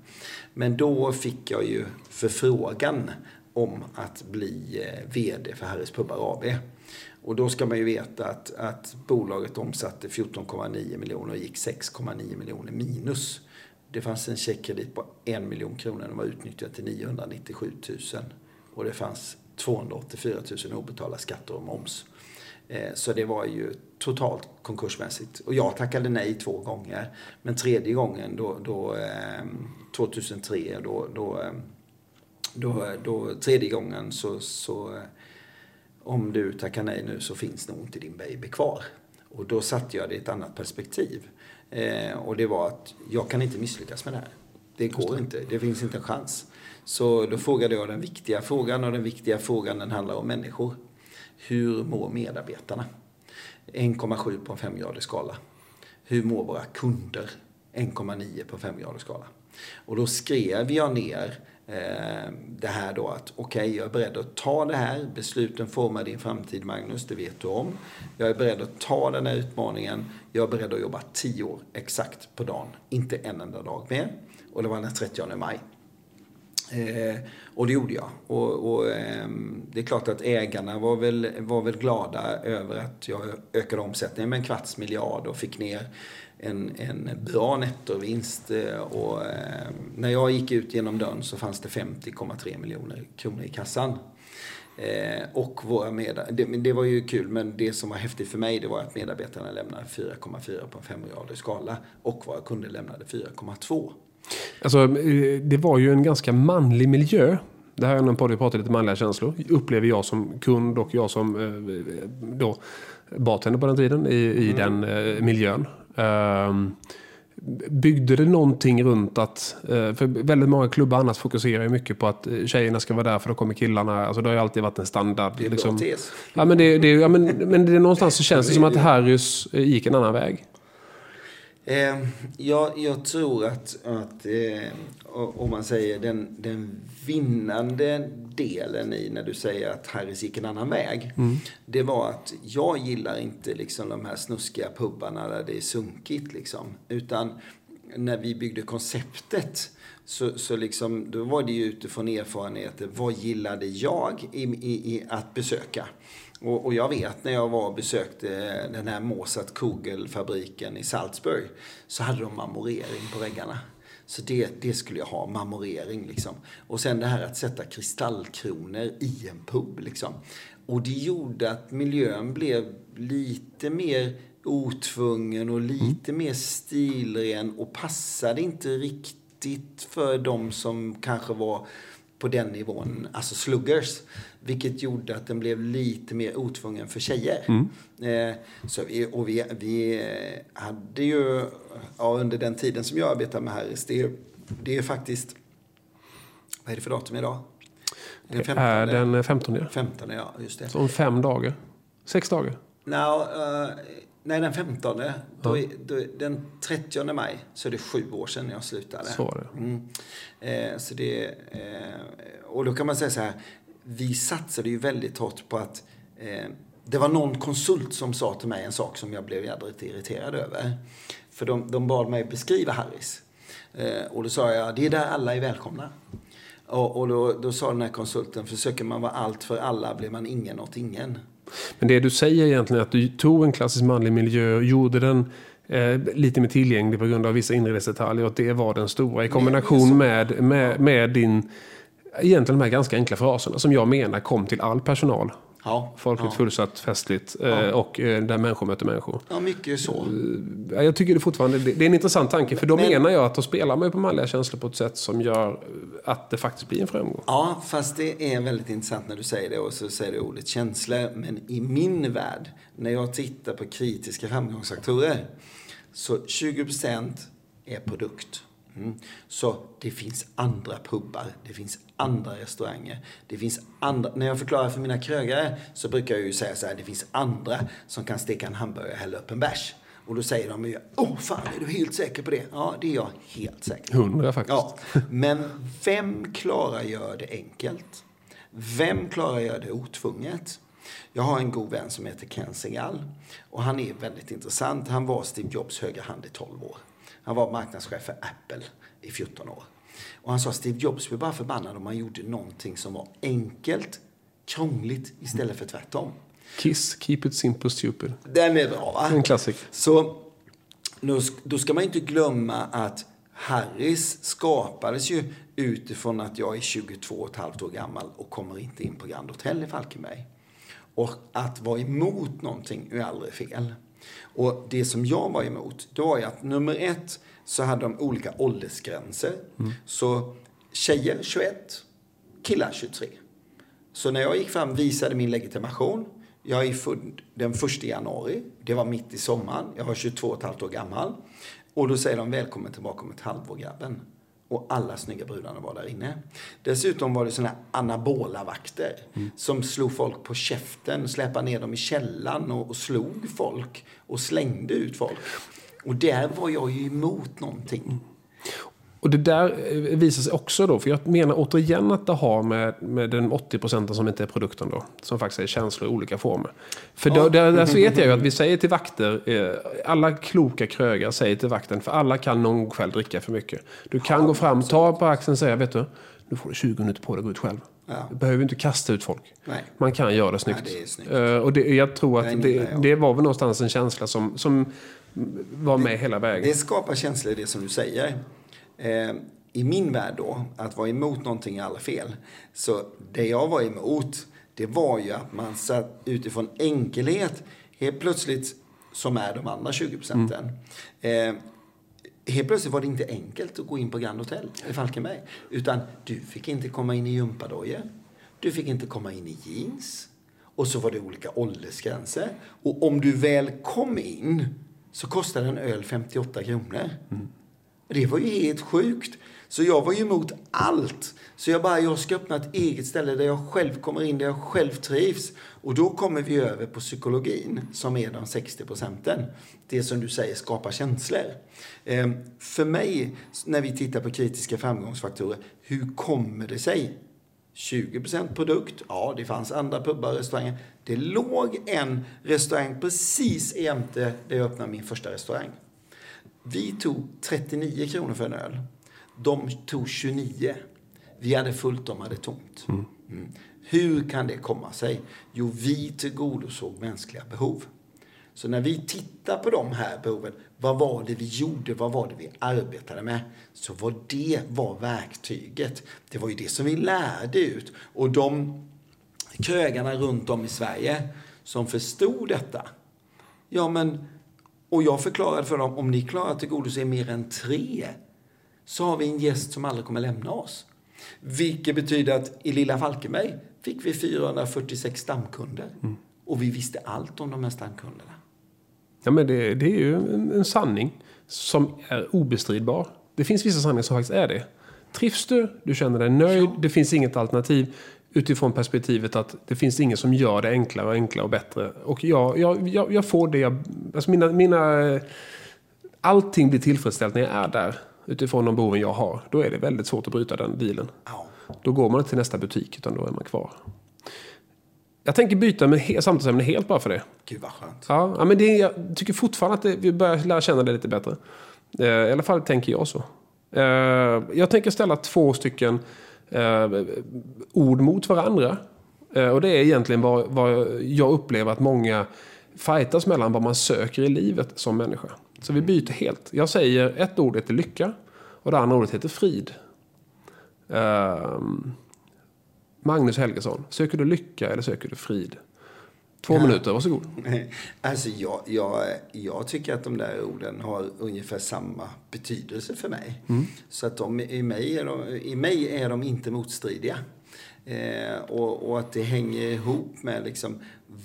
Men då fick jag ju förfrågan om att bli eh, VD för Harris Pubbar AB. Och då ska man ju veta att, att bolaget omsatte 14,9 miljoner och gick 6,9 miljoner minus. Det fanns en checkkredit på en miljon kronor. Den var utnyttjad till 997 000 och det fanns 284 000 obetalda skatter och moms. Eh, så det var ju totalt konkursmässigt. Och jag tackade nej två gånger. Men tredje gången, då, då 2003, eh, då, då, eh, då, då, tredje gången så, så om du tackar nej nu så finns nog inte din baby kvar. Och då satte jag det i ett annat perspektiv. och det var att jag kan inte misslyckas med det här. Det går inte. Det finns inte en chans. Så då frågade jag den viktiga frågan och den viktiga frågan den handlar om människor. Hur mår medarbetarna? 1,7 på en femgradig skala. Hur mår våra kunder? 1,9 på en femgradig skala. Och då skrev jag ner eh, det här då att okej, okay, jag är beredd att ta det här. Besluten formar din framtid, Magnus, det vet du om. Jag är beredd att ta den här utmaningen. Jag är beredd att jobba 10 år exakt på dagen, inte en enda dag mer. Och det var den 30 maj. Eh, och det gjorde jag. Och, och eh, det är klart att ägarna var väl, var väl glada över att jag ökade omsättningen med en kvarts miljard och fick ner en, en bra nettovinst. Och, eh, när jag gick ut genom dörren så fanns det 50,3 miljoner kronor i kassan. Eh, och våra medarbetare, det, det, var ju kul, men det som var häftigt för mig det var att medarbetarna lämnade 4,4 på en 5 skala och våra kunder lämnade 4,2. Alltså, eh, det var ju en ganska manlig miljö. Det här är en podd vi pratar lite manliga känslor. Upplever jag som kund och jag som eh, då bartender på den tiden i, i mm. den eh, miljön. Um, Byggde det någonting runt att, för väldigt många klubbar annars fokuserar ju mycket på att tjejerna ska vara där för då kommer killarna. Alltså det har ju alltid varit en standard. Det är liksom. tes. Ja, men, det, det, ja, men, men det, någonstans så känns det som att Harrys gick en annan väg. Eh, jag, jag, tror att, att eh, om man säger den, den vinnande delen i när du säger att Harris gick en annan väg. Mm. Det var att jag gillar inte liksom de här snuskiga pubbarna där det är sunkigt. Liksom. Utan när vi byggde konceptet så, så liksom, då var det ju utifrån erfarenheter. Vad gillade jag i, i, i att besöka? Och, och, jag vet när jag var och besökte den här Mozart Kugel-fabriken i Salzburg så hade de marmorering på väggarna. Så det, det skulle jag ha, marmorering liksom. Och sen det här att sätta kristallkronor i en pub liksom. Och det gjorde att miljön blev lite mer otvungen och lite mer stilren och passade inte riktigt för de som kanske var på den nivån, alltså sluggers. Vilket gjorde att den blev lite mer otvungen för tjejer. Eh, så vi, och vi, vi hade ju, ja, under den tiden som jag arbetade med Harris, det, är- det är faktiskt, vad är det för datum idag? Den Det är den 15. ja. 15, ja, just det. Så om fem dagar. Sex dagar. Nå, eh, nej, den 15. Då, är- då, är- den 30 maj så är det sju år sedan jag slutade. Så var det. Mm. Eh, så det, eh, och då kan man säga så här, vi satsade ju väldigt hårt på att eh, det var någon konsult som sa till mig en sak som jag blev jädrigt irriterad över. För de, de bad mig beskriva Harris. Eh, och då sa jag, det är där alla är välkomna. Och, och då, då sa den här konsulten, försöker man vara allt för alla blir man ingen åt ingen. Men det du säger egentligen är att du tog en klassisk manlig miljö och gjorde den eh, lite mer tillgänglig på grund av vissa inredningsdetaljer. Och det var den stora i kombination med, med, med din, egentligen de här ganska enkla fraserna som jag menar kom till all personal. Ja, Folkligt, ja. fullsatt, festligt eh, och eh, där människor möter människor. ja mycket så. Ja, Jag tycker det fortfarande det är en intressant tanke. För då Men- menar jag att då spelar man ju på manliga känslor på ett sätt som gör att det faktiskt blir en framgång. Ja, fast det är väldigt intressant när du säger det och så säger du ordet känslor. Men i min värld, när jag tittar på kritiska framgångsfaktorer, så 20% är produkt. Mm. Så det finns andra pubbar, det finns andra restauranger, det finns andra... När jag förklarar för mina krögare så brukar jag ju säga så här, det finns andra som kan steka en hamburgare och hälla upp en bärs. Och då säger de ju, åh fan, är du helt säker på det? Ja, det är jag helt säker på. Hundra faktiskt. Ja, men vem klarar gör det enkelt? Vem klarar gör det otvunget? Jag har en god vän som heter Ken Segal och han är väldigt intressant. Han var Steve Jobs högra hand i 12 år. Han var marknadschef för Apple i 14 år. Och han sa Steve Jobs blev bara förbannad om man gjorde någonting som var enkelt, krångligt istället för tvärtom. Kiss, keep it simple stupid. Den är bra va? En klassiker. Så då ska man inte glömma att Harris skapades ju utifrån att jag är 22 och ett halvt år gammal och kommer inte in på Grand Hotel i Falkenberg. Och att vara emot någonting är aldrig fel. Och det som jag var emot, det var ju att nummer ett så hade de olika åldersgränser. Så tjejer 21, killar 23. Så när jag gick fram visade min legitimation. Jag är född den 1 januari. Det var mitt i sommaren. Jag var 22 och ett halvt år gammal. Och då säger de välkommen tillbaka om ett halvår grabben. Och alla snygga brudarna var där inne. Dessutom var det såna här anabola vakter som slog folk på käften, släpade ner dem i källan och, och slog folk och slängde ut folk. Och där var jag ju emot någonting. Och det där eh, visar sig också då, för jag menar återigen att det har med, med den 80 procenten som inte är produkten då, som faktiskt är känslor i olika former. För då, där, där så vet jag ju att vi säger till vakter, eh, alla kloka krögare säger till vakten, för alla kan någon kväll dricka för mycket. Du kan gå fram, ta på axeln och säga, vet du, nu får du 20 minuter på dig att gå ut själv. Ja. Du behöver inte kasta ut folk. Nej. Man kan göra det snyggt. Ja, det snyggt. Eh, och det, jag tror att det, det var väl någonstans en känsla som, som var med hela vägen. Det skapar känslor, det som du säger. Eh, I min värld då, att vara emot någonting är alla fel. Så det jag var emot, det var ju att man satt utifrån enkelhet, helt plötsligt, som är de andra 20 procenten. Eh, helt plötsligt var det inte enkelt att gå in på Grand Hotel i Falkenberg. Utan du fick inte komma in i gympadojor. Du fick inte komma in i jeans. Och så var det olika åldersgränser. Och om du väl kom in så kostade en öl 58 kronor. Det var ju helt sjukt. Så jag var ju emot allt. Så jag bara, jag ska öppna ett eget ställe där jag själv kommer in, där jag själv trivs. Och då kommer vi över på psykologin, som är de 60 procenten. Det som du säger skapar känslor. Eh, för mig, när vi tittar på kritiska framgångsfaktorer, hur kommer det sig 20% produkt. Ja, det fanns andra pubbar och restauranger. Det låg en restaurang precis jämte där jag öppnade min första restaurang. Vi tog 39 kronor för en öl. De tog 29. Vi hade fullt, de hade tomt. Mm. Hur kan det komma sig? Jo, vi tillgodosåg mänskliga behov. Så när vi tittar på de här behoven, vad var det vi gjorde, vad var det vi arbetade med? Så var det var verktyget. Det var ju det som vi lärde ut. Och de krögarna runt om i Sverige som förstod detta, ja men, och jag förklarade för dem, om ni klarar att tillgodose mer än tre, så har vi en gäst som aldrig kommer lämna oss. Vilket betyder att i lilla Falkenberg fick vi 446 stamkunder. Mm. Och vi visste allt om de här stamkunderna. Ja, men det, det är ju en, en, sanning som är obestridbar. Det finns vissa sanningar som faktiskt är det. Trivs du, du känner dig nöjd, det finns inget alternativ utifrån perspektivet att det finns ingen som gör det enklare och enklare och bättre. Och jag, jag, jag, jag får det jag... Alltså mina, mina, allting blir tillfredsställt när jag är där utifrån de behoven jag har. Då är det väldigt svårt att bryta den dealen. Då går man inte till nästa butik utan då är man kvar. Jag tänker byta med samtalsämne helt bara för det. Gud vad skönt. Ja, ja men det, jag tycker fortfarande att det, vi börjar lära känna det lite bättre. Eh, I alla fall tänker jag så. Eh, jag tänker ställa två stycken eh, ord mot varandra. Och det är egentligen vad, vad jag upplever att många fightas mellan vad man söker i livet som människa. Så vi byter helt. Jag säger ett ord heter lycka och det andra ordet heter frid. Um, Magnus Helgesson, söker du lycka eller söker du frid? Två ja. minuter, varsågod. Alltså jag, jag, jag tycker att de där orden har ungefär samma betydelse för mig. Mm. Så att de, i, mig är de, i mig är de inte motstridiga. Eh, och, och, att det hänger ihop med liksom,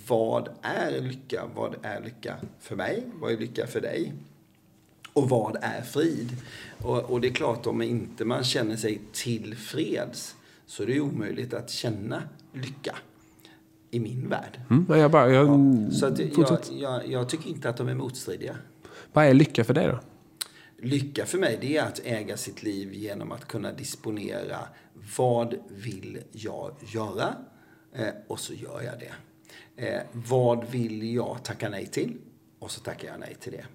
vad är lycka? Vad är lycka för mig? Vad är lycka för dig? Och vad är frid? Och, och det är klart, om inte man känner sig tillfreds så är det omöjligt att känna lycka i min värld. Mm, jag, bara, jag, ja, så att jag, jag, jag, tycker inte att de är motstridiga. Vad är lycka för dig då? Lycka för mig det är att äga sitt liv genom att kunna disponera vad vill jag göra? Eh, och så gör jag det. Eh, vad vill jag tacka nej till? Och så tackar jag nej till det.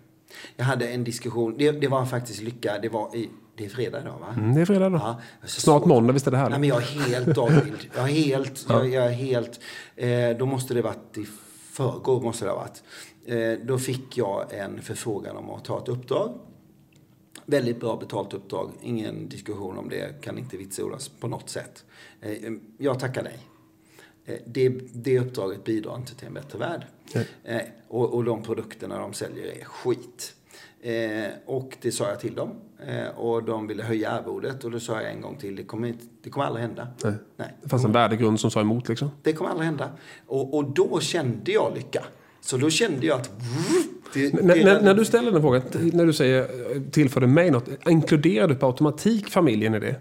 Jag hade en diskussion, det, det var faktiskt lycka, det var i, det är fredag idag va? Mm, det är fredag idag. Ja, Snart måndag, visst är det här? Nej, men jag är helt dagvild. Jag är helt, ja. jag, jag, är helt, eh, då måste det varit i förrgår måste det ha varit. Eh, då fick jag en förfrågan om att ta ett uppdrag. Väldigt bra betalt uppdrag, ingen diskussion om det, kan inte vitsordas på något sätt. Eh, jag tackar nej. Eh, det, det uppdraget bidrar inte till en bättre värld. Eh, och, och de produkterna de säljer är skit. Eh, och det sa jag till dem. Eh, och de ville höja arvodet. Och då sa jag en gång till, det kommer, inte, det kommer aldrig hända. Nej. Nej. Det fanns en värdegrund som sa emot liksom? Det kommer aldrig hända. Och, och då kände jag lycka. Så då kände jag att... Det, det när, när, du ställer den frågan, när du säger tillförde mig något, inkluderar du på automatik familjen i det?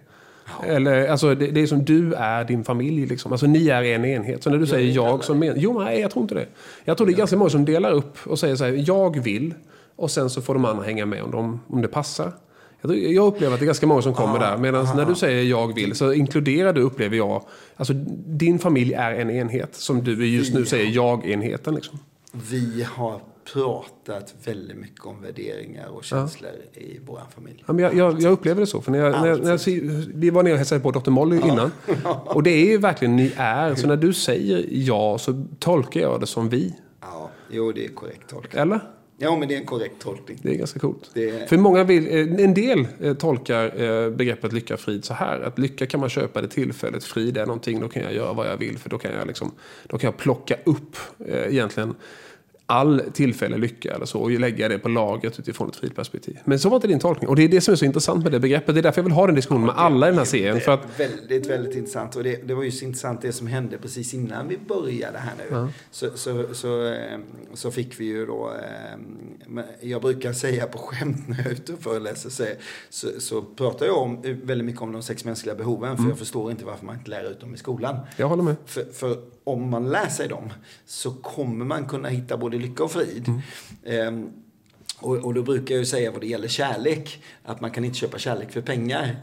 Eller, alltså, det, det, är som du är din familj. Liksom. Alltså, ni är en enhet. Så när du jag säger jag som men... Jo, nej, jag tror inte det. Jag tror det är ganska många som delar upp och säger så här, jag vill. Och sen så får de andra hänga med om, de, om det passar. Jag, jag upplever att det är ganska många som kommer ah, där. Medan när du säger jag vill så inkluderar du, upplever jag, alltså din familj är en enhet. Som du just nu säger jag-enheten. Liksom. Vi har pratat väldigt mycket om värderingar och känslor ja. i vår familj. Ja, men jag, jag, jag, upplever det så. För när jag, när, när jag, vi var nere och hälsade på Dr. Molly ja. innan. Och det är ju verkligen ni är. Så när du säger ja så tolkar jag det som vi. Ja, jo det är korrekt tolkat. Eller? Ja, men det är en korrekt tolkning. Det är ganska coolt. Är... För många vill, eh, en del eh, tolkar eh, begreppet lycka frid så här. Att lycka kan man köpa det tillfället. Frid är någonting, då kan jag göra vad jag vill. För då kan jag, liksom, då kan jag plocka upp egentligen all tillfällig lycka eller så och lägga det på lagret utifrån ett fritt perspektiv. Men så var inte din tolkning. Och det är det som är så intressant med det begreppet. Det är därför jag vill ha den diskussionen med alla i den här serien. Det är för att... väldigt, väldigt intressant. Och det, det var ju så intressant det som hände precis innan vi började här nu. Ja. Så, så, så, ehm, så, fick vi ju då, ehm, jag brukar säga på skämt när jag är ute och föreläser, så, så, så pratar jag om, väldigt mycket om de sex mänskliga behoven. För mm. jag förstår inte varför man inte lär ut dem i skolan. Jag håller med. För, för om man lär sig dem så kommer man kunna hitta både lycka och frid. Mm. Ehm, och, och, då brukar jag ju säga vad det gäller kärlek, att man kan inte köpa kärlek för pengar.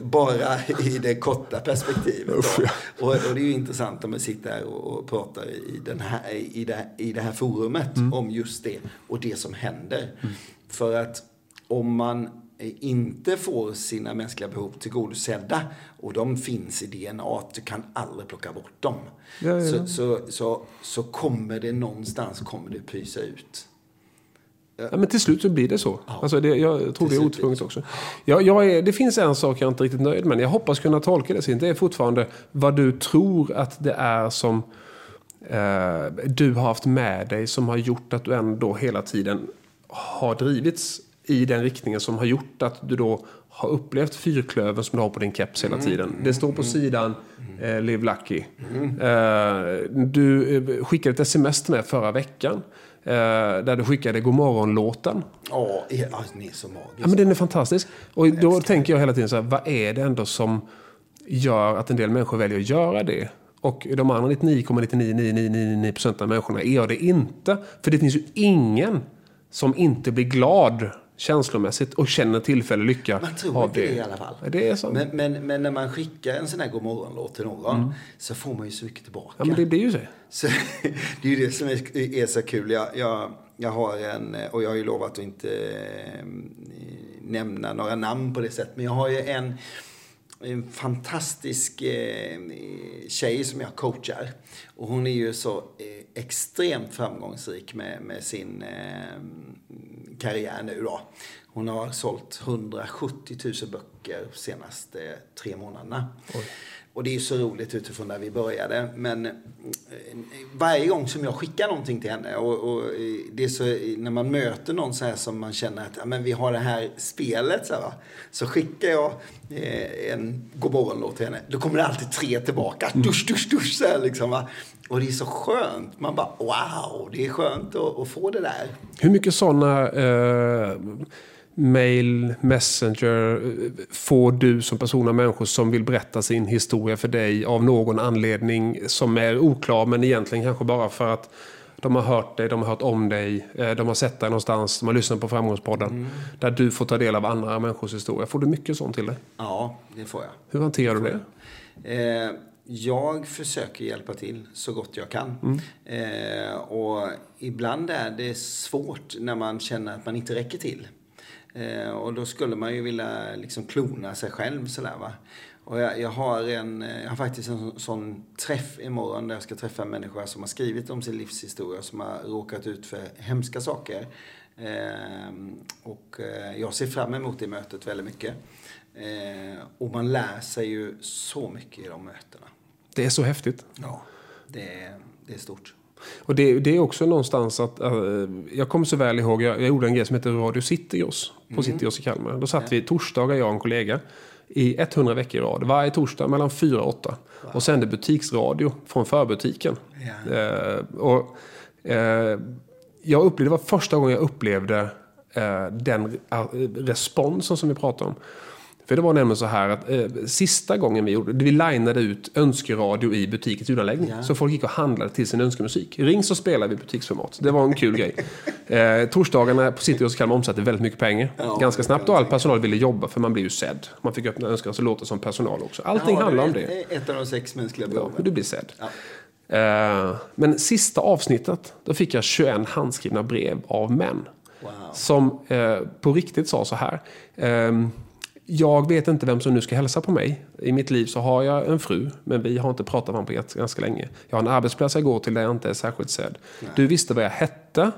Bara i det korta perspektivet. Och, och, det är ju intressant om man sitter här och, och pratar i, den här, i, det, i det här forumet mm. om just det och det som händer. Mm. För att om man inte får sina mänskliga behov tillgodosedda och de finns i DNA, du kan aldrig plocka bort dem. Ja, ja. Så, så, så, så, kommer det någonstans kommer det pysa ut. Ja, men till slut så blir det så. Alltså det, jag tror det är otvunget också. Jag, jag är, det finns en sak jag inte riktigt nöjd med. Jag hoppas kunna tolka det. Det är fortfarande vad du tror att det är som eh, du har haft med dig som har gjort att du ändå hela tiden har drivits i den riktningen som har gjort att du då har upplevt fyrklöven som du har på din keps hela tiden. Det står på sidan eh, Live Lucky. Eh, du eh, skickade ett sms till mig förra veckan. Eh, där du skickade Godmorgon-låten. Ja, ja, den är så magisk. Ja, men den är fantastisk. Och då tänker jag hela tiden så här, vad är det ändå som gör att en del människor väljer att göra det? Och de andra 99,99999% av människorna gör det inte. För det finns ju ingen som inte blir glad känslomässigt och känner tillfällig lycka Man tror av inte det i alla fall. Det är så. Men, men, men när man skickar en sån här godmorgonlåt till någon så får man ju så mycket tillbaka. Ja, men det blir ju så. Så, det är ju det som är, är så kul. Jag, jag, jag har en, och jag har ju lovat att inte eh, nämna några namn på det sättet, men jag har ju en, en fantastisk eh, tjej som jag coachar. Och hon är ju så eh, extremt framgångsrik med, med sin eh, karriär nu då. Hon har sålt 170 000 böcker de senaste tre månaderna. Och det är ju så roligt utifrån där vi började. Men eh, varje gång som jag skickar någonting till henne och, och eh, det är så när man möter någon så här som man känner att ja, men vi har det här spelet så, här, va? så skickar jag eh, en godmorgonlåt till henne. Då kommer det alltid tre tillbaka. Dusch, dusch, dusch så här, liksom, va? Och det är så skönt. Man bara wow, det är skönt att, att få det där. Hur mycket sådana eh, mail, messenger eh, får du som person av människor som vill berätta sin historia för dig av någon anledning som är oklar men egentligen kanske bara för att de har hört dig, de har hört om dig, eh, de har sett dig någonstans, de har lyssnat på Framgångspodden. Där du får ta del av andra människors historia. Får du mycket sånt till dig? Ja, det får jag. Hur hanterar du det? Eh, jag försöker hjälpa till så gott jag kan. Eh, och ibland är det svårt när man känner att man inte räcker till. Eh, och då skulle man ju vilja liksom klona sig själv sådär va. Och jag, jag, har en, jag har faktiskt en sån, sån träff imorgon där jag ska träffa en människa som har skrivit om sin livshistoria, som har råkat ut för hemska saker. Eh, och eh, jag ser fram emot det mötet väldigt mycket. Eh, och man lär sig ju så mycket i de mötena. Det är så häftigt. Ja, det är, det är stort. Och det, det, är också någonstans att, uh, jag kommer så väl ihåg, jag, jag gjorde en grej som heter Radio Cityos på mm. Cityos i Kalmar. Då satt ja. vi torsdagar, jag och en kollega, i 100 veckor i rad. Varje torsdag mellan 4 och 8. Wow. Och sände butiksradio från förbutiken. Ja. Uh, och, uh, jag upplevde, det var första gången jag upplevde den responsen som vi pratade om. För det var nämligen så här att eh, sista gången vi gjorde vi linade ut önskeradio i butikens ljudanläggning. Ja. Så folk gick och handlade till sin önskemusik. Ring så spelar vi butiksformat. Det var en kul grej. Eh, torsdagarna på City Kalmar omsatte väldigt mycket pengar. Ja, Ganska snabbt och all personal ville jobba för man blir ju sedd. Man fick öppna önskan så låter som personal också. Allting ja, handlar om det. Ett av de sex mänskliga behoven. Ja, du blir sedd. Eh, men sista avsnittet, då fick jag 21 handskrivna brev av män. Wow. Som eh, på riktigt sa så här. Jag vet inte vem som nu ska hälsa på mig. I mitt liv så har jag en fru, men vi har inte pratat med varandra på ganska länge. Jag har en arbetsplats jag går till där jag inte är särskilt sedd. Du visste vad jag hette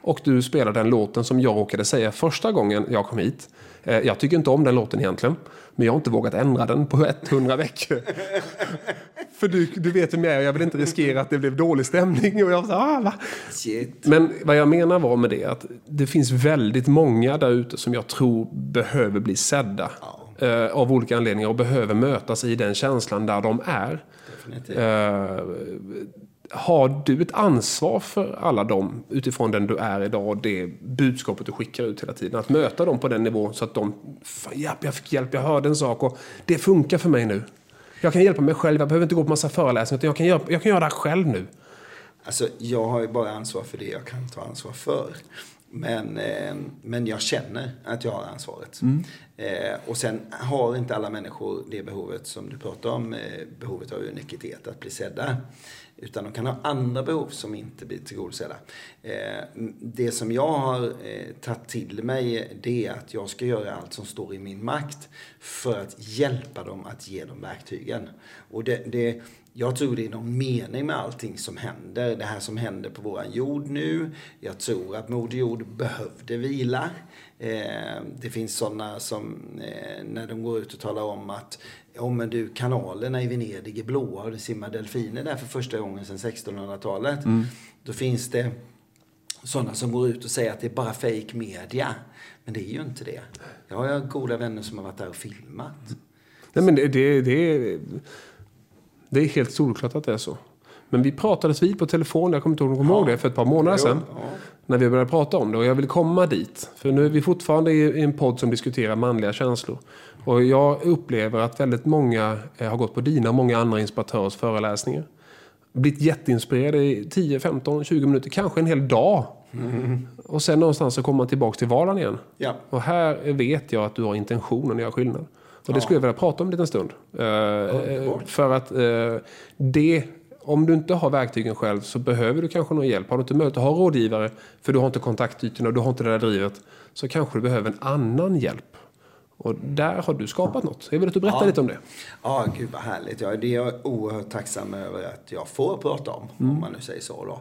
och du spelade den låten som jag råkade säga första gången jag kom hit. Eh, jag tycker inte om den låten egentligen. Men jag har inte vågat ändra den på 100 veckor. För du, du vet hur jag är, jag vill inte riskera att det blev dålig stämning. Och jag sa, ah, va? Men vad jag menar var med det att det finns väldigt många där ute som jag tror behöver bli sedda. Eh, av olika anledningar och behöver mötas i den känslan där de är. Eh, har du ett ansvar för alla dem utifrån den du är idag och det budskapet du skickar ut hela tiden? Att möta dem på den nivån så att de, japp, jag fick hjälp, jag hörde en sak och det funkar för mig nu. Jag kan hjälpa mig själv, jag behöver inte gå på massa föreläsningar utan jag kan göra, jag kan göra det här själv nu. Alltså, jag har ju bara ansvar för det jag kan ta ansvar för. Men, eh, men jag känner att jag har ansvaret. Mm. Eh, och sen har inte alla människor det behovet som du pratar om, eh, behovet av unikitet, att bli sedda. Utan de kan ha andra behov som inte blir tillgodosedda. Det som jag har tagit till mig det är att jag ska göra allt som står i min makt för att hjälpa dem att ge dem verktygen. Och det, det jag tror det är någon mening med allting som händer. Det här som händer på våran jord nu. Jag tror att Moder Jord behövde vila. Eh, det finns sådana som eh, när de går ut och talar om att ja men du kanalerna i Venedig är blåa och det simmar delfiner där för första gången sedan 1600-talet. Mm. Då finns det sådana som går ut och säger att det är bara fake media. Men det är ju inte det. Jag har goda vänner som har varit där och filmat. Nej men det, det, det, det är helt solklart att det är så. Men vi pratades vid på telefon, jag kommer inte ihåg du ihåg det, för ett par månader sedan. Ja. När vi började prata om det och jag vill komma dit. För nu är vi fortfarande i en podd som diskuterar manliga känslor. Och jag upplever att väldigt många eh, har gått på dina och många andra inspiratörers föreläsningar. Blivit jätteinspirerade i 10, 15, 20 minuter, kanske en hel dag. Mm. Och sen någonstans så kommer man tillbaka till vardagen igen. Ja. Och här vet jag att du har intentionen att göra skillnad. Och det skulle jag vilja prata om en liten stund. Uh, för att uh, det om du inte har verktygen själv så behöver du kanske någon hjälp. Har du inte möjlighet att ha rådgivare, för du har inte kontaktytorna, du har inte det där drivet, så kanske du behöver en annan hjälp. Och där har du skapat något. Jag vill att du berättar ja. lite om det. Ja, gud vad härligt. Ja, det är jag oerhört tacksam över att jag får prata om, mm. om man nu säger så. Då.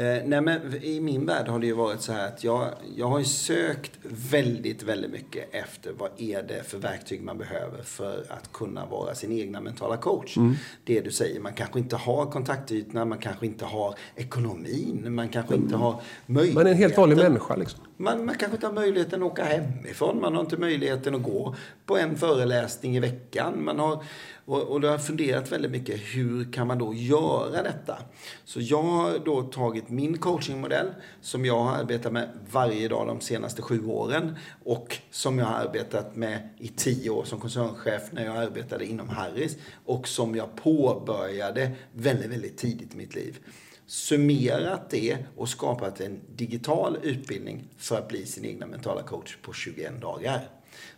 Eh, nej, men I min värld har det ju varit så här att jag, jag har ju sökt väldigt, väldigt mycket efter vad är det för verktyg man behöver för att kunna vara sin egna mentala coach. Mm. Det du säger, man kanske inte har kontaktytorna, man kanske inte har ekonomin, man kanske mm. inte har möjligheten. Man är en helt vanlig människa liksom. Man, man kanske inte har möjligheten att åka hemifrån, man har inte möjligheten att gå på en föreläsning i veckan. Man har, och, och då har jag funderat väldigt mycket, hur kan man då göra detta? Så jag har då tagit min coachingmodell som jag har arbetat med varje dag de senaste sju åren och som jag har arbetat med i tio år som koncernchef när jag arbetade inom Harris och som jag påbörjade väldigt, väldigt tidigt i mitt liv summerat det och skapat en digital utbildning för att bli sin egna mentala coach på 21 dagar.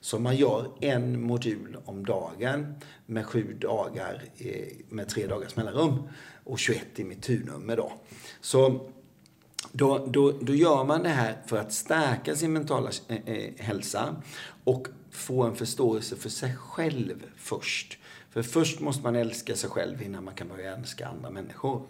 Så man gör en modul om dagen med sju dagar eh, med tre dagars mellanrum och 21 i mitt turnummer då. Så då, då, då gör man det här för att stärka sin mentala eh, eh, hälsa och få en förståelse för sig själv först. För först måste man älska sig själv innan man kan börja älska andra människor.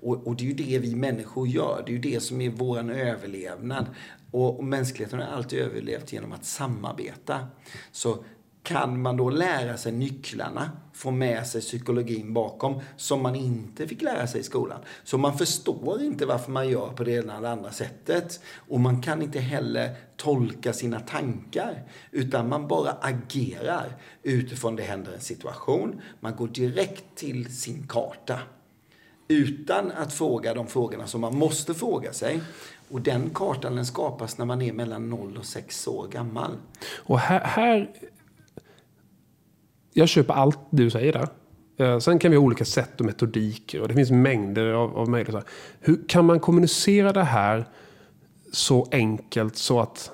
Och, och, det är ju det vi människor gör. Det är ju det som är vår överlevnad. Och, och mänskligheten har alltid överlevt genom att samarbeta. Så kan man då lära sig nycklarna, få med sig psykologin bakom, som man inte fick lära sig i skolan. Så man förstår inte varför man gör på det ena eller andra sättet. Och man kan inte heller tolka sina tankar, utan man bara agerar utifrån det händer en situation. Man går direkt till sin karta utan att fråga de frågorna som man måste fråga sig. Och den kartan den skapas när man är mellan 0 och 6 år gammal. Och här, här jag köper allt du säger där. Eh, sen kan vi ha olika sätt och metodiker och det finns mängder av, av möjligheter. Hur kan man kommunicera det här så enkelt så att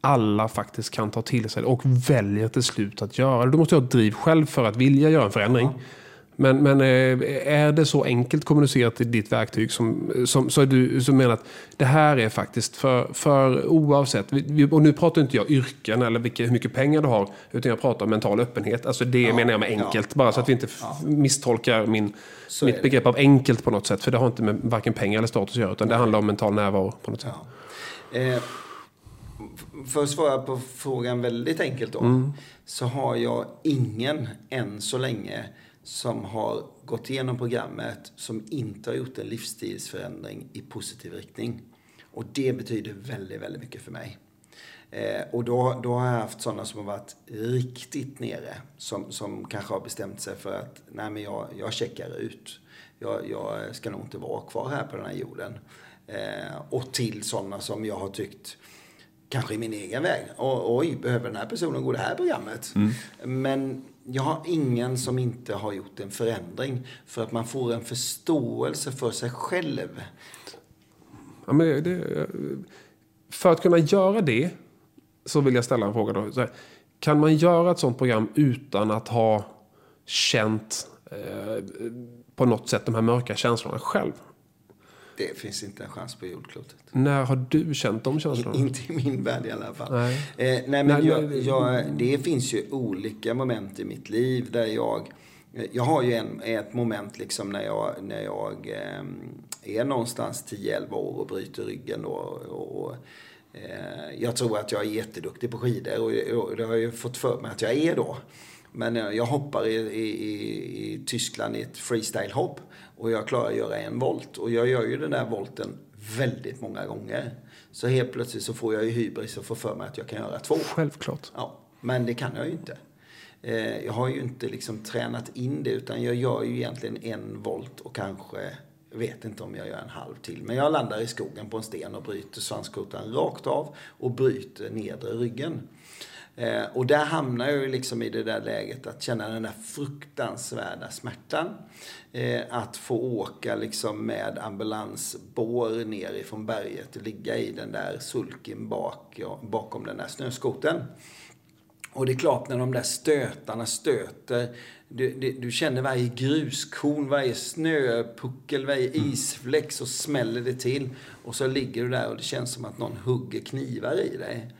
alla faktiskt kan ta till sig det och väljer till slut att göra det. Du måste ha ett driv själv för att vilja göra en förändring. Ja. Men, men eh, är det så enkelt kommunicerat i ditt verktyg som, som, så är du som menar att det här är faktiskt för, för oavsett, och nu pratar inte jag yrken eller vilka, hur mycket pengar du har, utan jag pratar om mental öppenhet. Alltså det ja, menar jag med enkelt, ja, bara ja, så att vi inte misstolkar min, mitt begrepp av enkelt på något sätt. För det har inte med varken pengar eller status att göra, utan det handlar om mental närvaro på något sätt. Eh, för att svara på frågan väldigt enkelt då, mm. så har jag ingen än så länge som har gått igenom programmet som inte har gjort en livsstilsförändring i positiv riktning. Och det betyder väldigt, väldigt mycket för mig. Eh, och då, då har jag haft sådana som har varit riktigt nere. Som, som kanske har bestämt sig för att, nej men jag, jag checkar ut. Jag, jag ska nog inte vara kvar här på den här jorden. Eh, och till sådana som jag har tyckt, kanske i min egen väg. oj, behöver den här personen gå det här programmet? Mm. Men jag har ingen som inte har gjort en förändring. För att man får en förståelse för sig själv. Ja, men det, för att kunna göra det så vill jag ställa en fråga. Då. Här, kan man göra ett sånt program utan att ha känt eh, på något sätt de här mörka känslorna själv? Det finns inte en chans på jordklotet. När har du känt de känslorna? inte i min värld i alla fall. Nej. Eh, nej, men nej, jag, jag, det finns ju olika moment i mitt liv där jag Jag har ju en, ett moment liksom när jag, när jag eh, är någonstans 10-11 år och bryter ryggen. Och, och, eh, jag tror att jag är jätteduktig på skidor och, och det har jag ju fått för mig att jag är då. Men eh, jag hoppar i, i, i Tyskland i ett freestyle-hopp och jag klarar att göra en volt. Och jag gör ju den där volten väldigt många gånger. Så helt plötsligt så får jag ju hybris och får för mig att jag kan göra två. Självklart. Ja, men det kan jag ju inte. Eh, jag har ju inte liksom tränat in det utan jag gör ju egentligen en volt och kanske, jag vet inte om jag gör en halv till. Men jag landar i skogen på en sten och bryter svanskotan rakt av och bryter nedre ryggen. Eh, och där hamnar jag ju liksom i det där läget att känna den där fruktansvärda smärtan. Eh, att få åka liksom med ambulansbår ner ifrån berget och ligga i den där sulken bak, bakom den där snöskoten. Och det är klart när de där stötarna stöter. Du, du, du, känner varje gruskorn, varje snöpuckel, varje isfläck så smäller det till. Och så ligger du där och det känns som att någon hugger knivar i dig.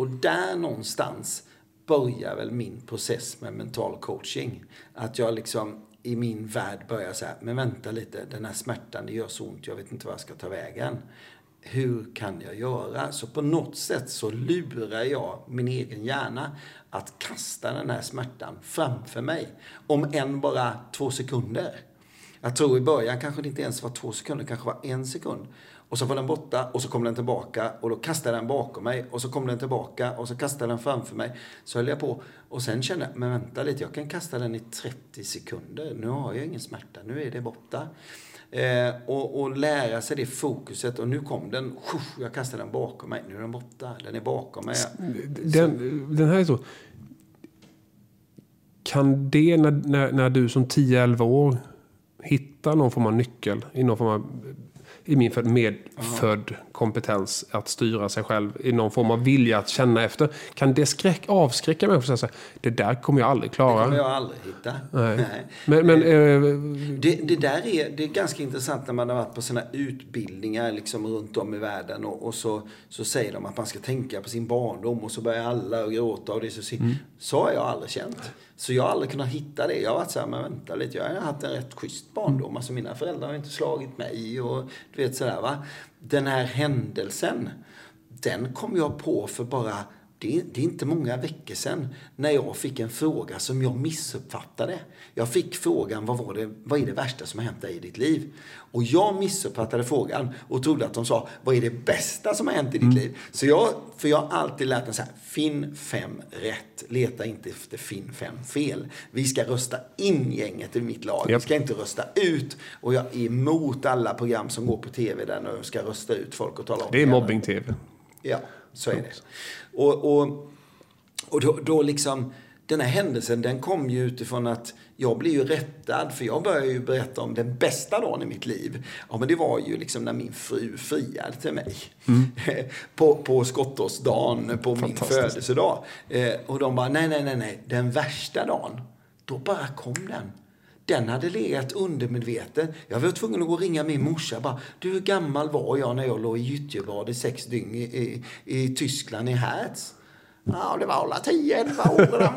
Och där någonstans börjar väl min process med mental coaching. Att jag liksom i min värld börjar säga, men vänta lite, den här smärtan, det gör så ont, jag vet inte vad jag ska ta vägen. Hur kan jag göra? Så på något sätt så lurar jag min egen hjärna att kasta den här smärtan framför mig. Om än bara två sekunder. Jag tror i början kanske det inte ens var två sekunder, kanske var en sekund. Och så var den borta och så kom den tillbaka och då kastade den bakom mig och så kom den tillbaka och så kastade den framför mig. Så höll jag på och sen kände jag, men vänta lite, jag kan kasta den i 30 sekunder. Nu har jag ingen smärta, nu är det borta. Eh, och, och, lära sig det fokuset. Och nu kom den, jag kastade den bakom mig. Nu är den borta, den är bakom mig. Den, den här är så... Kan det, när, när, när du som 10-11 år hittar någon form av nyckel i någon form av i min medfödd kompetens att styra sig själv i någon form av vilja att känna efter. Kan det skräck, avskräcka människor? Så det där kommer jag aldrig klara. Det kommer jag aldrig hitta. Nej. Nej. Men, men, eh, det, det, där är, det är ganska intressant när man har varit på sina utbildningar liksom runt om i världen och, och, så, så säger de att man ska tänka på sin barndom och så börjar alla att gråta och det är så mm. Så har jag aldrig känt. Så jag har aldrig kunnat hitta det. Jag har varit så här, men vänta lite, jag har haft en rätt schysst barndom. Alltså mina föräldrar har inte slagit mig och du vet sådär va. Den här händelsen, den kom jag på för bara det, det, är inte många veckor sedan när jag fick en fråga som jag missuppfattade. Jag fick frågan, vad, var det, vad är det värsta som har hänt dig i ditt liv? Och jag missuppfattade frågan och trodde att de sa, vad är det bästa som har hänt i ditt mm. liv? Så jag, för jag har alltid lärt mig så här, finn fem rätt. Leta inte efter finn fem fel. Vi ska rösta in gänget i mitt lag. Yep. Vi ska inte rösta ut. Och jag är emot alla program som går på tv där nu ska rösta ut folk och tala om det. är mobbing-tv. Ja, så är det. Och, och, och då, då liksom, den här händelsen den kom ju utifrån att jag blev ju rättad för jag började ju berätta om den bästa dagen i mitt liv. Ja men det var ju liksom när min fru friade till mig. Mm. på, på skottårsdagen, på min födelsedag. Eh, och de bara, nej, nej, nej, nej, den värsta dagen. Då bara kom den. Den hade legat undermedveten. Jag var tvungen att gå och ringa min morsa. Bara, du, hur gammal var jag när jag låg i gyttjebad i sex dygn i, i, i Tyskland, i Hertz? Ja, det var alla tio, elva år.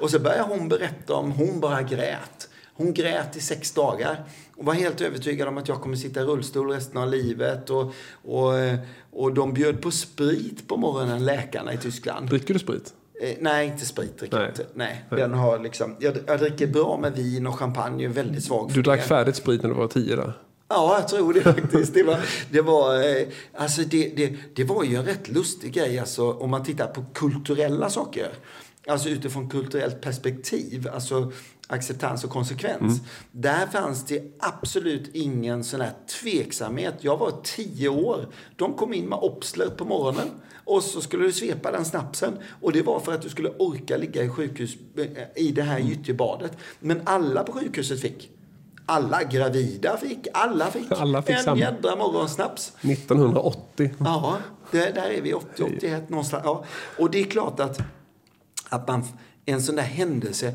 och så började hon berätta om, hon bara grät. Hon grät i sex dagar och var helt övertygad om att jag kommer sitta i rullstol resten av livet. Och, och, och de bjöd på sprit på morgonen, läkarna i Tyskland. Dricker du sprit? Eh, nej, inte sprit dricker jag inte. Nej. Den har liksom, jag, jag dricker bra med vin och champagne. Väldigt svag Du drack färdigt sprit när du var tio där? Ja, jag tror det faktiskt. Det var, det var, eh, alltså det, det, det var ju en rätt lustig grej alltså, om man tittar på kulturella saker. Alltså utifrån kulturellt perspektiv. Alltså acceptans och konsekvens. Mm. Där fanns det absolut ingen sån här tveksamhet. Jag var tio år. De kom in med Obsler på morgonen. Och så skulle du svepa den snapsen. Och det var för att du skulle orka ligga i sjukhus eh, i det här mm. gyttjebadet. Men alla på sjukhuset fick. Alla gravida fick, alla fick, alla fick en samma. jädra morgonsnaps. 1980. Ja, det, där är vi 80, 81 någonstans. Ja. Och det är klart att, att man, en sån där händelse,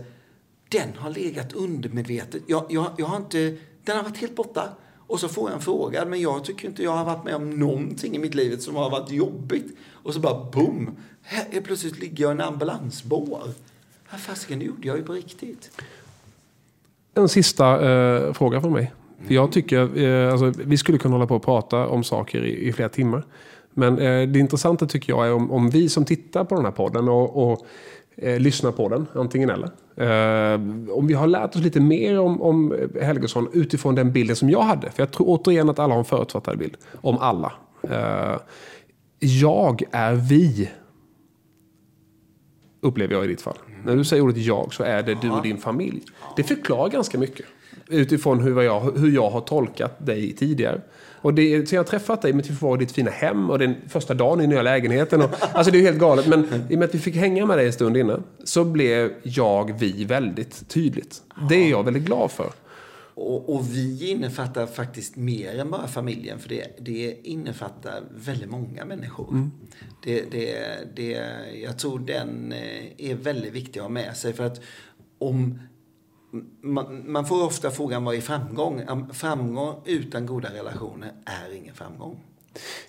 den har legat undermedvetet. Jag, jag, jag har inte, den har varit helt borta. Och så får jag en fråga, men jag tycker inte jag har varit med om någonting i mitt liv som har varit jobbigt. Och så bara boom! Här plötsligt ligger jag i en ambulansbår. Vad fasiken, det gjorde jag ju på riktigt. en sista eh, fråga från mig. För jag tycker, eh, alltså, vi skulle kunna hålla på och prata om saker i, i flera timmar. Men eh, det intressanta tycker jag är om, om vi som tittar på den här podden och, och eh, lyssnar på den, antingen eller. Eh, om vi har lärt oss lite mer om, om Helgesson utifrån den bilden som jag hade. För jag tror återigen att alla har en förutfattad bild om alla. Jag är vi. Upplever jag i ditt fall. När du säger ordet jag så är det du och din familj. Det förklarar ganska mycket. Utifrån hur jag, hur jag har tolkat dig tidigare. Och det, så jag har träffat dig med att vi vara i ditt fina hem och den första dagen i nya lägenheten. Och, alltså det är helt galet. Men i och med att vi fick hänga med dig en stund innan så blev jag, vi väldigt tydligt. Det är jag väldigt glad för. Och, och, vi innefattar faktiskt mer än bara familjen. För det, det innefattar väldigt många människor. Mm. Det, det, det, jag tror den eh, är väldigt viktig att ha med sig. För att om man, man, får ofta frågan vad är framgång? Framgång utan goda relationer är ingen framgång.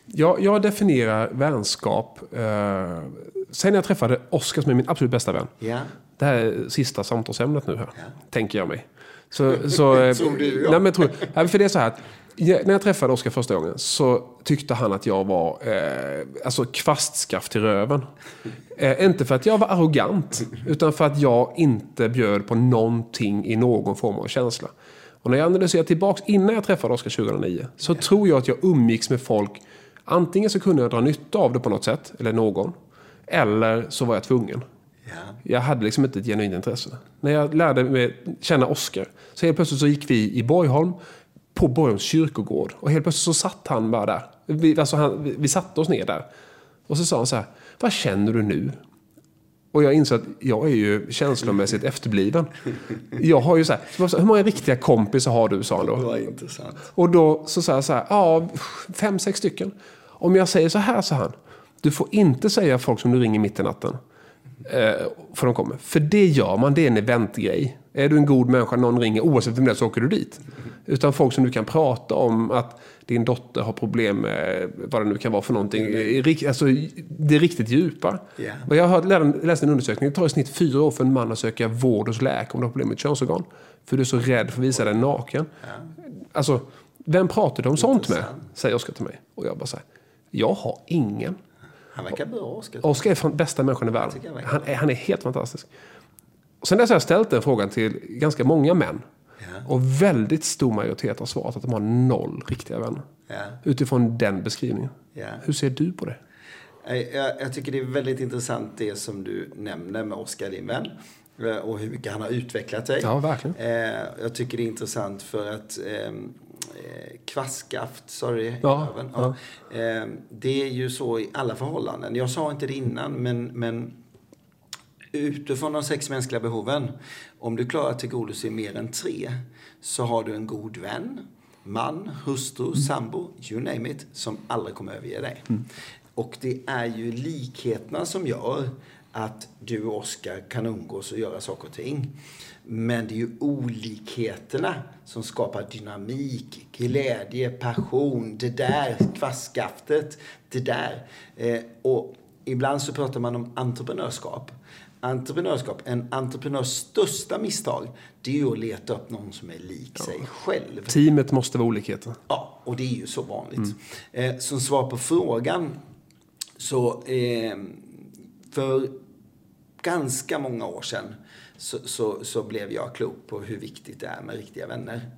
Jag, jag definierar vänskap. Eh, sen jag träffade Oskar som är min absolut bästa vän. Ja. Det här är sista samtalsämnet nu här, ja. tänker jag mig. Så, så, eh, tror du nej, men tror, för det är så här att när jag träffade Oskar första gången så tyckte han att jag var eh, alltså kvastskaft till röven. Eh, inte för att jag var arrogant, utan för att jag inte bjöd på någonting i någon form av känsla. Och när jag analyserar tillbaks innan jag träffade Oskar 2009 så tror jag att jag umgicks med folk. Antingen så kunde jag dra nytta av det på något sätt, eller någon. Eller så var jag tvungen. Jag hade liksom inte ett genuint intresse. När jag lärde mig känna Oskar så helt plötsligt så gick vi i Borgholm på Borgholms kyrkogård. Och helt plötsligt så satt han bara där. Vi, alltså han, vi, vi satte oss ner där. Och så sa han så här, vad känner du nu? Och jag insåg att jag är ju känslomässigt efterbliven. Jag har ju så här, hur många riktiga kompisar har du? sa han då. Det var intressant. Och då så sa jag så här, ja, fem, sex stycken. Om jag säger så här, sa han. Du får inte säga folk som du ringer mitt i natten. Eh, för de kommer. För det gör man, det är en eventgrej. Är du en god människa, någon ringer, oavsett vem det är, så åker du dit. Utan folk som du kan prata om att din dotter har problem med vad det nu kan vara för någonting. Alltså, det är riktigt djupa. Yeah. Jag har läst en undersökning, det tar i snitt fyra år för en man att söka vård hos läkare om du har problem med ett könsorgan. För du är så rädd för att visa dig naken. Alltså, vem pratar du om sånt med? Säger Oskar till mig. Och jag bara säger, jag har ingen. Han verkar bra, Oskar. Oskar är den bästa människan i världen. Han är, han är helt fantastisk. sen dess har jag ställt den frågan till ganska många män. Ja. Och väldigt stor majoritet har svarat att de har noll riktiga vänner. Ja. Utifrån den beskrivningen. Ja. Hur ser du på det? Jag, jag, tycker det är väldigt intressant det som du nämner med Oskar, din vän. Eh, och hur mycket han har utvecklat sig. Ja, verkligen. Eh, jag tycker det är intressant för att eh, kvastskaft, sorry. Ja, ja. Eh, det är ju så i alla förhållanden. Jag sa inte det innan, men, men utifrån de sex mänskliga behoven, om du klarar att tillgodose mer än tre, så har du en god vän, man, hustru, mm. sambo, you name it, som aldrig kommer överge dig. Mm. Och det är ju likheterna som gör att du och Oskar kan umgås och göra saker och ting. Men det är ju olikheterna som skapar dynamik, glädje, passion, det där kvastskaftet, det där. Eh, och ibland så pratar man om entreprenörskap. Entreprenörskap, en entreprenörs största misstag, det är ju att leta upp någon som är lik ja. sig själv. Teamet måste vara olikheter. Ja, och det är ju så vanligt. Mm. Eh, som svar på frågan, så eh, för ganska många år sedan så, så, så, blev jag klok på hur viktigt det är med riktiga vänner.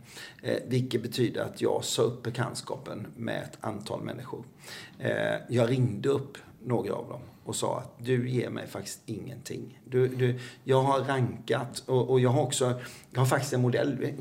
Eh, vilket betyder att jag sa upp bekantskapen med ett antal människor. Eh, jag ringde upp några av dem och sa att du ger mig faktiskt ingenting. Du, du, jag har rankat och, och jag har också, jag har faktiskt en modell.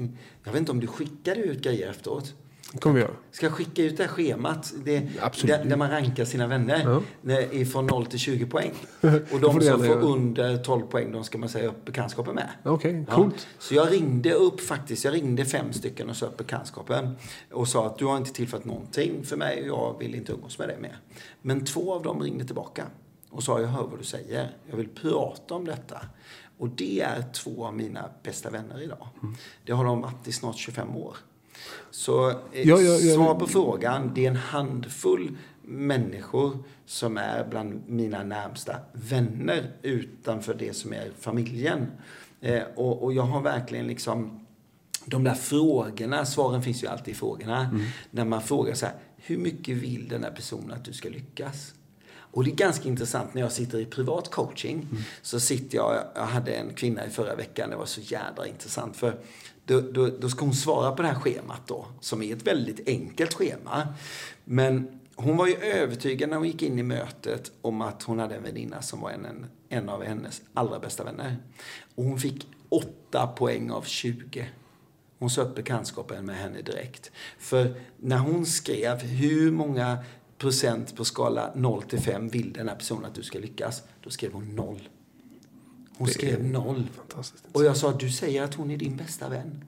Jag vet inte om du skickade ut grejer efteråt? Kommer vi göra. Ska skicka ut det här schemat det, där, där, man rankar sina vänner ja. från 0 till 20 poäng. Och de som får under 12 poäng, de ska man säga upp bekantskapen med. Okej, okay, coolt. Ja. Så jag ringde upp faktiskt, jag ringde fem stycken och sa upp bekantskapen. Och sa att du har inte tillfört någonting för mig och jag vill inte umgås med dig mer. Men två av dem ringde tillbaka och sa jag hör vad du säger. Jag vill prata om detta. Och det är två av mina bästa vänner idag. Mm. Det har de varit i snart 25 år. Så eh, ja, ja, ja, svar på frågan, det är en handfull människor som är bland mina närmsta vänner utanför det som är familjen. Eh, och, och, jag har verkligen liksom de där frågorna, svaren finns ju alltid i frågorna. När man frågar så här, hur mycket vill den här personen att du ska lyckas? Och det är ganska intressant när jag sitter i privat coaching. Så sitter jag, jag hade en kvinna i förra veckan, det var så jädra intressant. För då, då, då ska hon svara på det här schemat då, som är ett väldigt enkelt schema. Men hon var ju övertygad när hon gick in i mötet om att hon hade en väninna som var en, en, av hennes allra bästa vänner. Och hon fick åtta poäng av 20. Hon sa upp bekantskapen med henne direkt. För när hon skrev hur många procent på skala 0 till 5 vill den här personen att du ska lyckas, då skrev hon noll. Hon skrev noll. Fantastiskt. Och jag sa, du säger att hon är din bästa vän.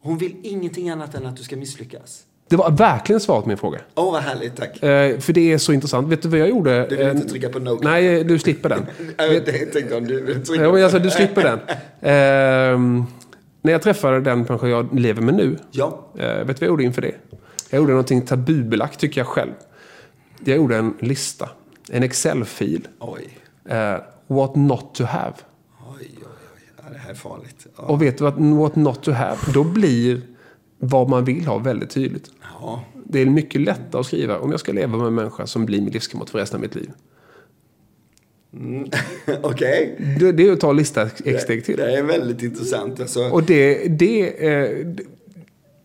Hon vill ingenting annat än att du ska misslyckas. Det var verkligen svaret på min fråga. Åh, vad härligt, tack. Eh, för det är så intressant. Vet du vad jag gjorde? Du vill inte Eh, trycka på no. Nej, du slipper den. Jag tänkte om du vill trycka på alltså, du slipper den. Ehm, när jag träffade den människa jag lever med nu, Ja, eh, vet du vad jag gjorde inför det? Jag gjorde någonting tabubelagt, tycker jag själv. Jag gjorde en lista, en Excel-fil. oj. Eh, what not to have. Oj, oj, oj. Det här är farligt. Ja. Och vet du vad what not to have? Då blir vad man vill ha väldigt tydligt. ja. Det är mycket lättare att skriva om jag ska leva med en människa som blir min livskamrat för resten av mitt liv. Okej. Det, det är att ta lista ett steg till. Det är väldigt intressant. Alltså, Och det, det, eh, det-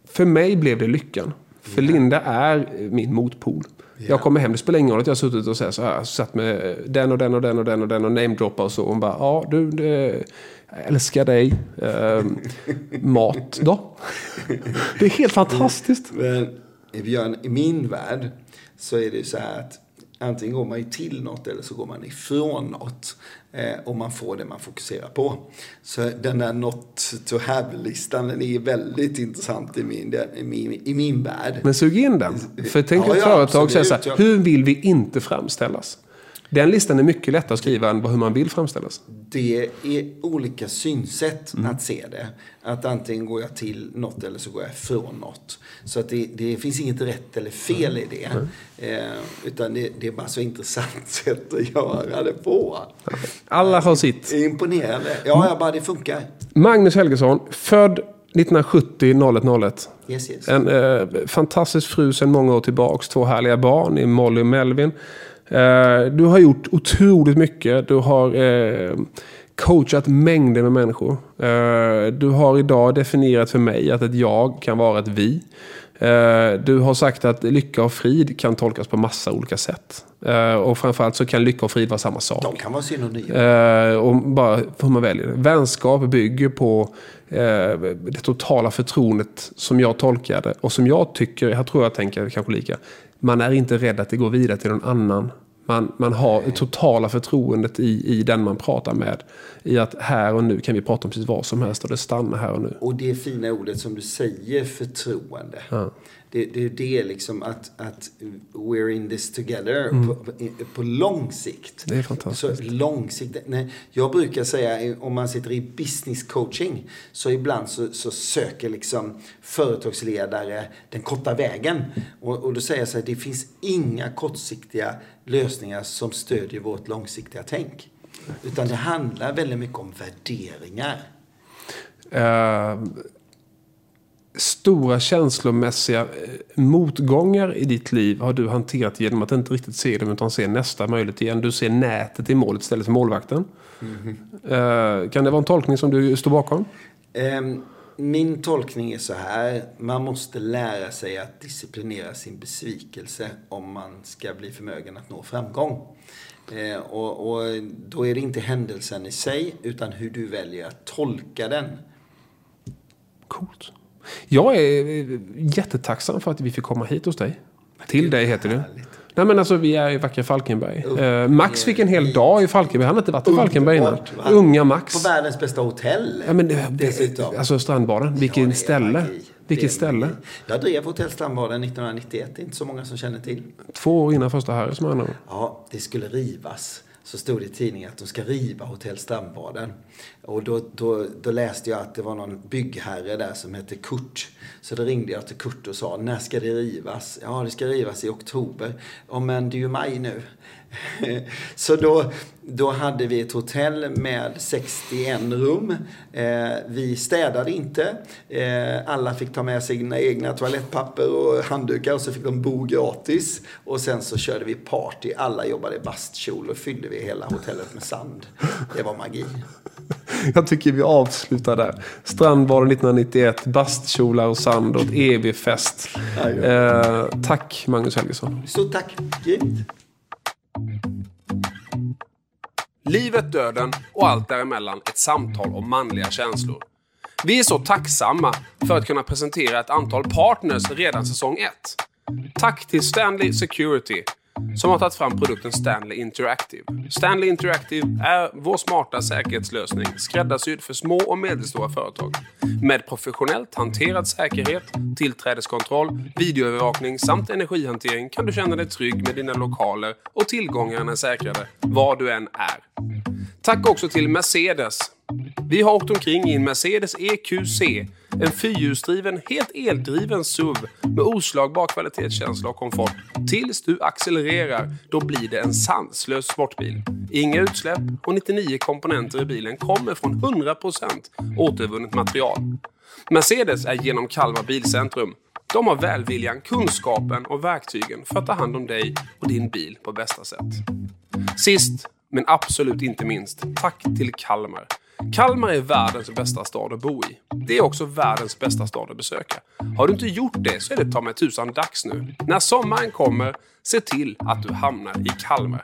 för mig blev det lyckan. För Linda är min motpol. Jag kommer hem, det spelar ingen roll att jag har suttit och så här, satt med den och den och den och den och den och namedroppar och så. Och hon bara, ja du, det, jag älskar dig. Ehm, mat då? Det är helt fantastiskt. Men Björn, i min värld så är det så här att antingen går man ju till något eller så går man ifrån något. Eh, och man får det man fokuserar på. Så den där not to have-listan den är väldigt intressant i min, i min, i min värld. Men sug in den. För tänk Ja, ett ja, företag säger så här, hur vill vi inte framställas? Den listan är mycket lättare att skriva än hur man vill framställas. Det är olika synsätt Mm. att se det. Att antingen går jag till något eller så går jag ifrån något. Så att det, det finns inget rätt eller fel i det. Eh, utan det, det är bara så intressant sätt att göra det på. Alla har sitt. Det är imponerande. Ja, ja, bara det funkar. Magnus Helgesson, född 1970 01 Yes, yes. En eh, fantastisk fru sedan många år tillbaks. Två härliga barn i Molly och Melvin. Eh, du har gjort otroligt mycket. Du har eh, coachat mängder med människor. Eh, du har idag definierat för mig att ett jag kan vara ett vi. Du har sagt att lycka och frid kan tolkas på massa olika sätt. Och framförallt så kan lycka och frid vara samma sak. De kan vara synonyma. Eh, och bara hur man väljer det. Vänskap bygger på det totala förtroendet som jag tolkar det. Och som jag tycker, jag tror jag tänker kanske lika. Man är inte rädd att det går vidare till någon annan. Man, man har det totala förtroendet i, i den man pratar med. I att här och nu kan vi prata om precis vad som helst och det stannar här och nu. Och det fina ordet som du säger, förtroende. Det, det är det liksom att, att we're in this together på, på, på lång sikt. Mm. Det är fantastiskt. Så lång sikt. Nej, jag brukar säga om man sitter i business coaching så ibland så, så söker liksom företagsledare den korta vägen. Och, och då säger jag så här, det finns inga kortsiktiga lösningar som stödjer vårt långsiktiga tänk. Utan det handlar väldigt mycket om värderingar. Eh, stora känslomässiga eh, motgångar i ditt liv har du hanterat genom att inte riktigt se dem utan se nästa möjlighet igen. Du ser nätet i målet istället för målvakten. Eh, kan det vara en tolkning som du står bakom? Ehm, Min tolkning är så här. Man måste lära sig att disciplinera sin besvikelse om man ska bli förmögen att nå framgång. Eh, och, och då är det inte händelsen i sig, utan hur du väljer att tolka den. Coolt. Jag är eh, jättetacksam för att vi fick komma hit hos dig. Till dig heter det. Nej men alltså vi är i vackra Falkenberg. Eh, Max fick en hel dag i Falkenberg. Han har inte varit i Falkenberg innan. Unga Max. På världens bästa hotell. Ja, men, det- dessutom. Alltså strandbaden. Vilket Ja, ställe. Vilket är ställe. Jag drev Hotell Strandbaden 1991. Det är inte så många som känner till. Två år innan första Harry som han har. Ja, det skulle rivas så stod det i tidningen att de ska riva Hotell Strandbaden. Och då, då, då läste jag att det var någon byggherre där som hette Kurt. Så då ringde jag till Kurt och sa, när ska det rivas? Ja, det ska rivas i oktober. Ja, men det är ju maj nu. Så då, då hade vi ett hotell med 61 rum. Eh, vi städade inte. Eh, alla fick ta med sig sina egna toalettpapper och handdukar och så fick de bo gratis. Och sen så körde vi party. Alla jobbade i bastkjol och fyllde vi hela hotellet med sand. Det var magi. Jag tycker vi avslutar där. Strandbaden 1991, bastkjolar och sand och ett EB-fest. Eh, tack Magnus Helgesson. Stort tack. Grymt. Livet, döden och allt däremellan ett samtal om manliga känslor. Vi är så tacksamma för att kunna presentera ett antal partners redan säsong 1. Tack till Stanley Security som har tagit fram produkten Stanley Interactive. Stanley Interactive är vår smarta säkerhetslösning skräddarsydd för små och medelstora företag. Med professionellt hanterad säkerhet, tillträdeskontroll, videoövervakning samt energihantering kan du känna dig trygg med dina lokaler och tillgångarna är säkrade var du än är. Tack också till Mercedes vi har åkt omkring i en Mercedes EQC. En fyrhjulsdriven, helt eldriven SUV med oslagbar kvalitetskänsla och komfort. Tills du accelererar, då blir det en sanslös sportbil. Inga utsläpp och 99 komponenter i bilen kommer från 100% återvunnet material. Mercedes är genom Kalmar Bilcentrum. De har välviljan, kunskapen och verktygen för att ta hand om dig och din bil på bästa sätt. Sist, men absolut inte minst, tack till Kalmar. Kalmar är världens bästa stad att bo i. Det är också världens bästa stad att besöka. Har du inte gjort det så är det ta mig tusan dags nu. När sommaren kommer, se till att du hamnar i Kalmar.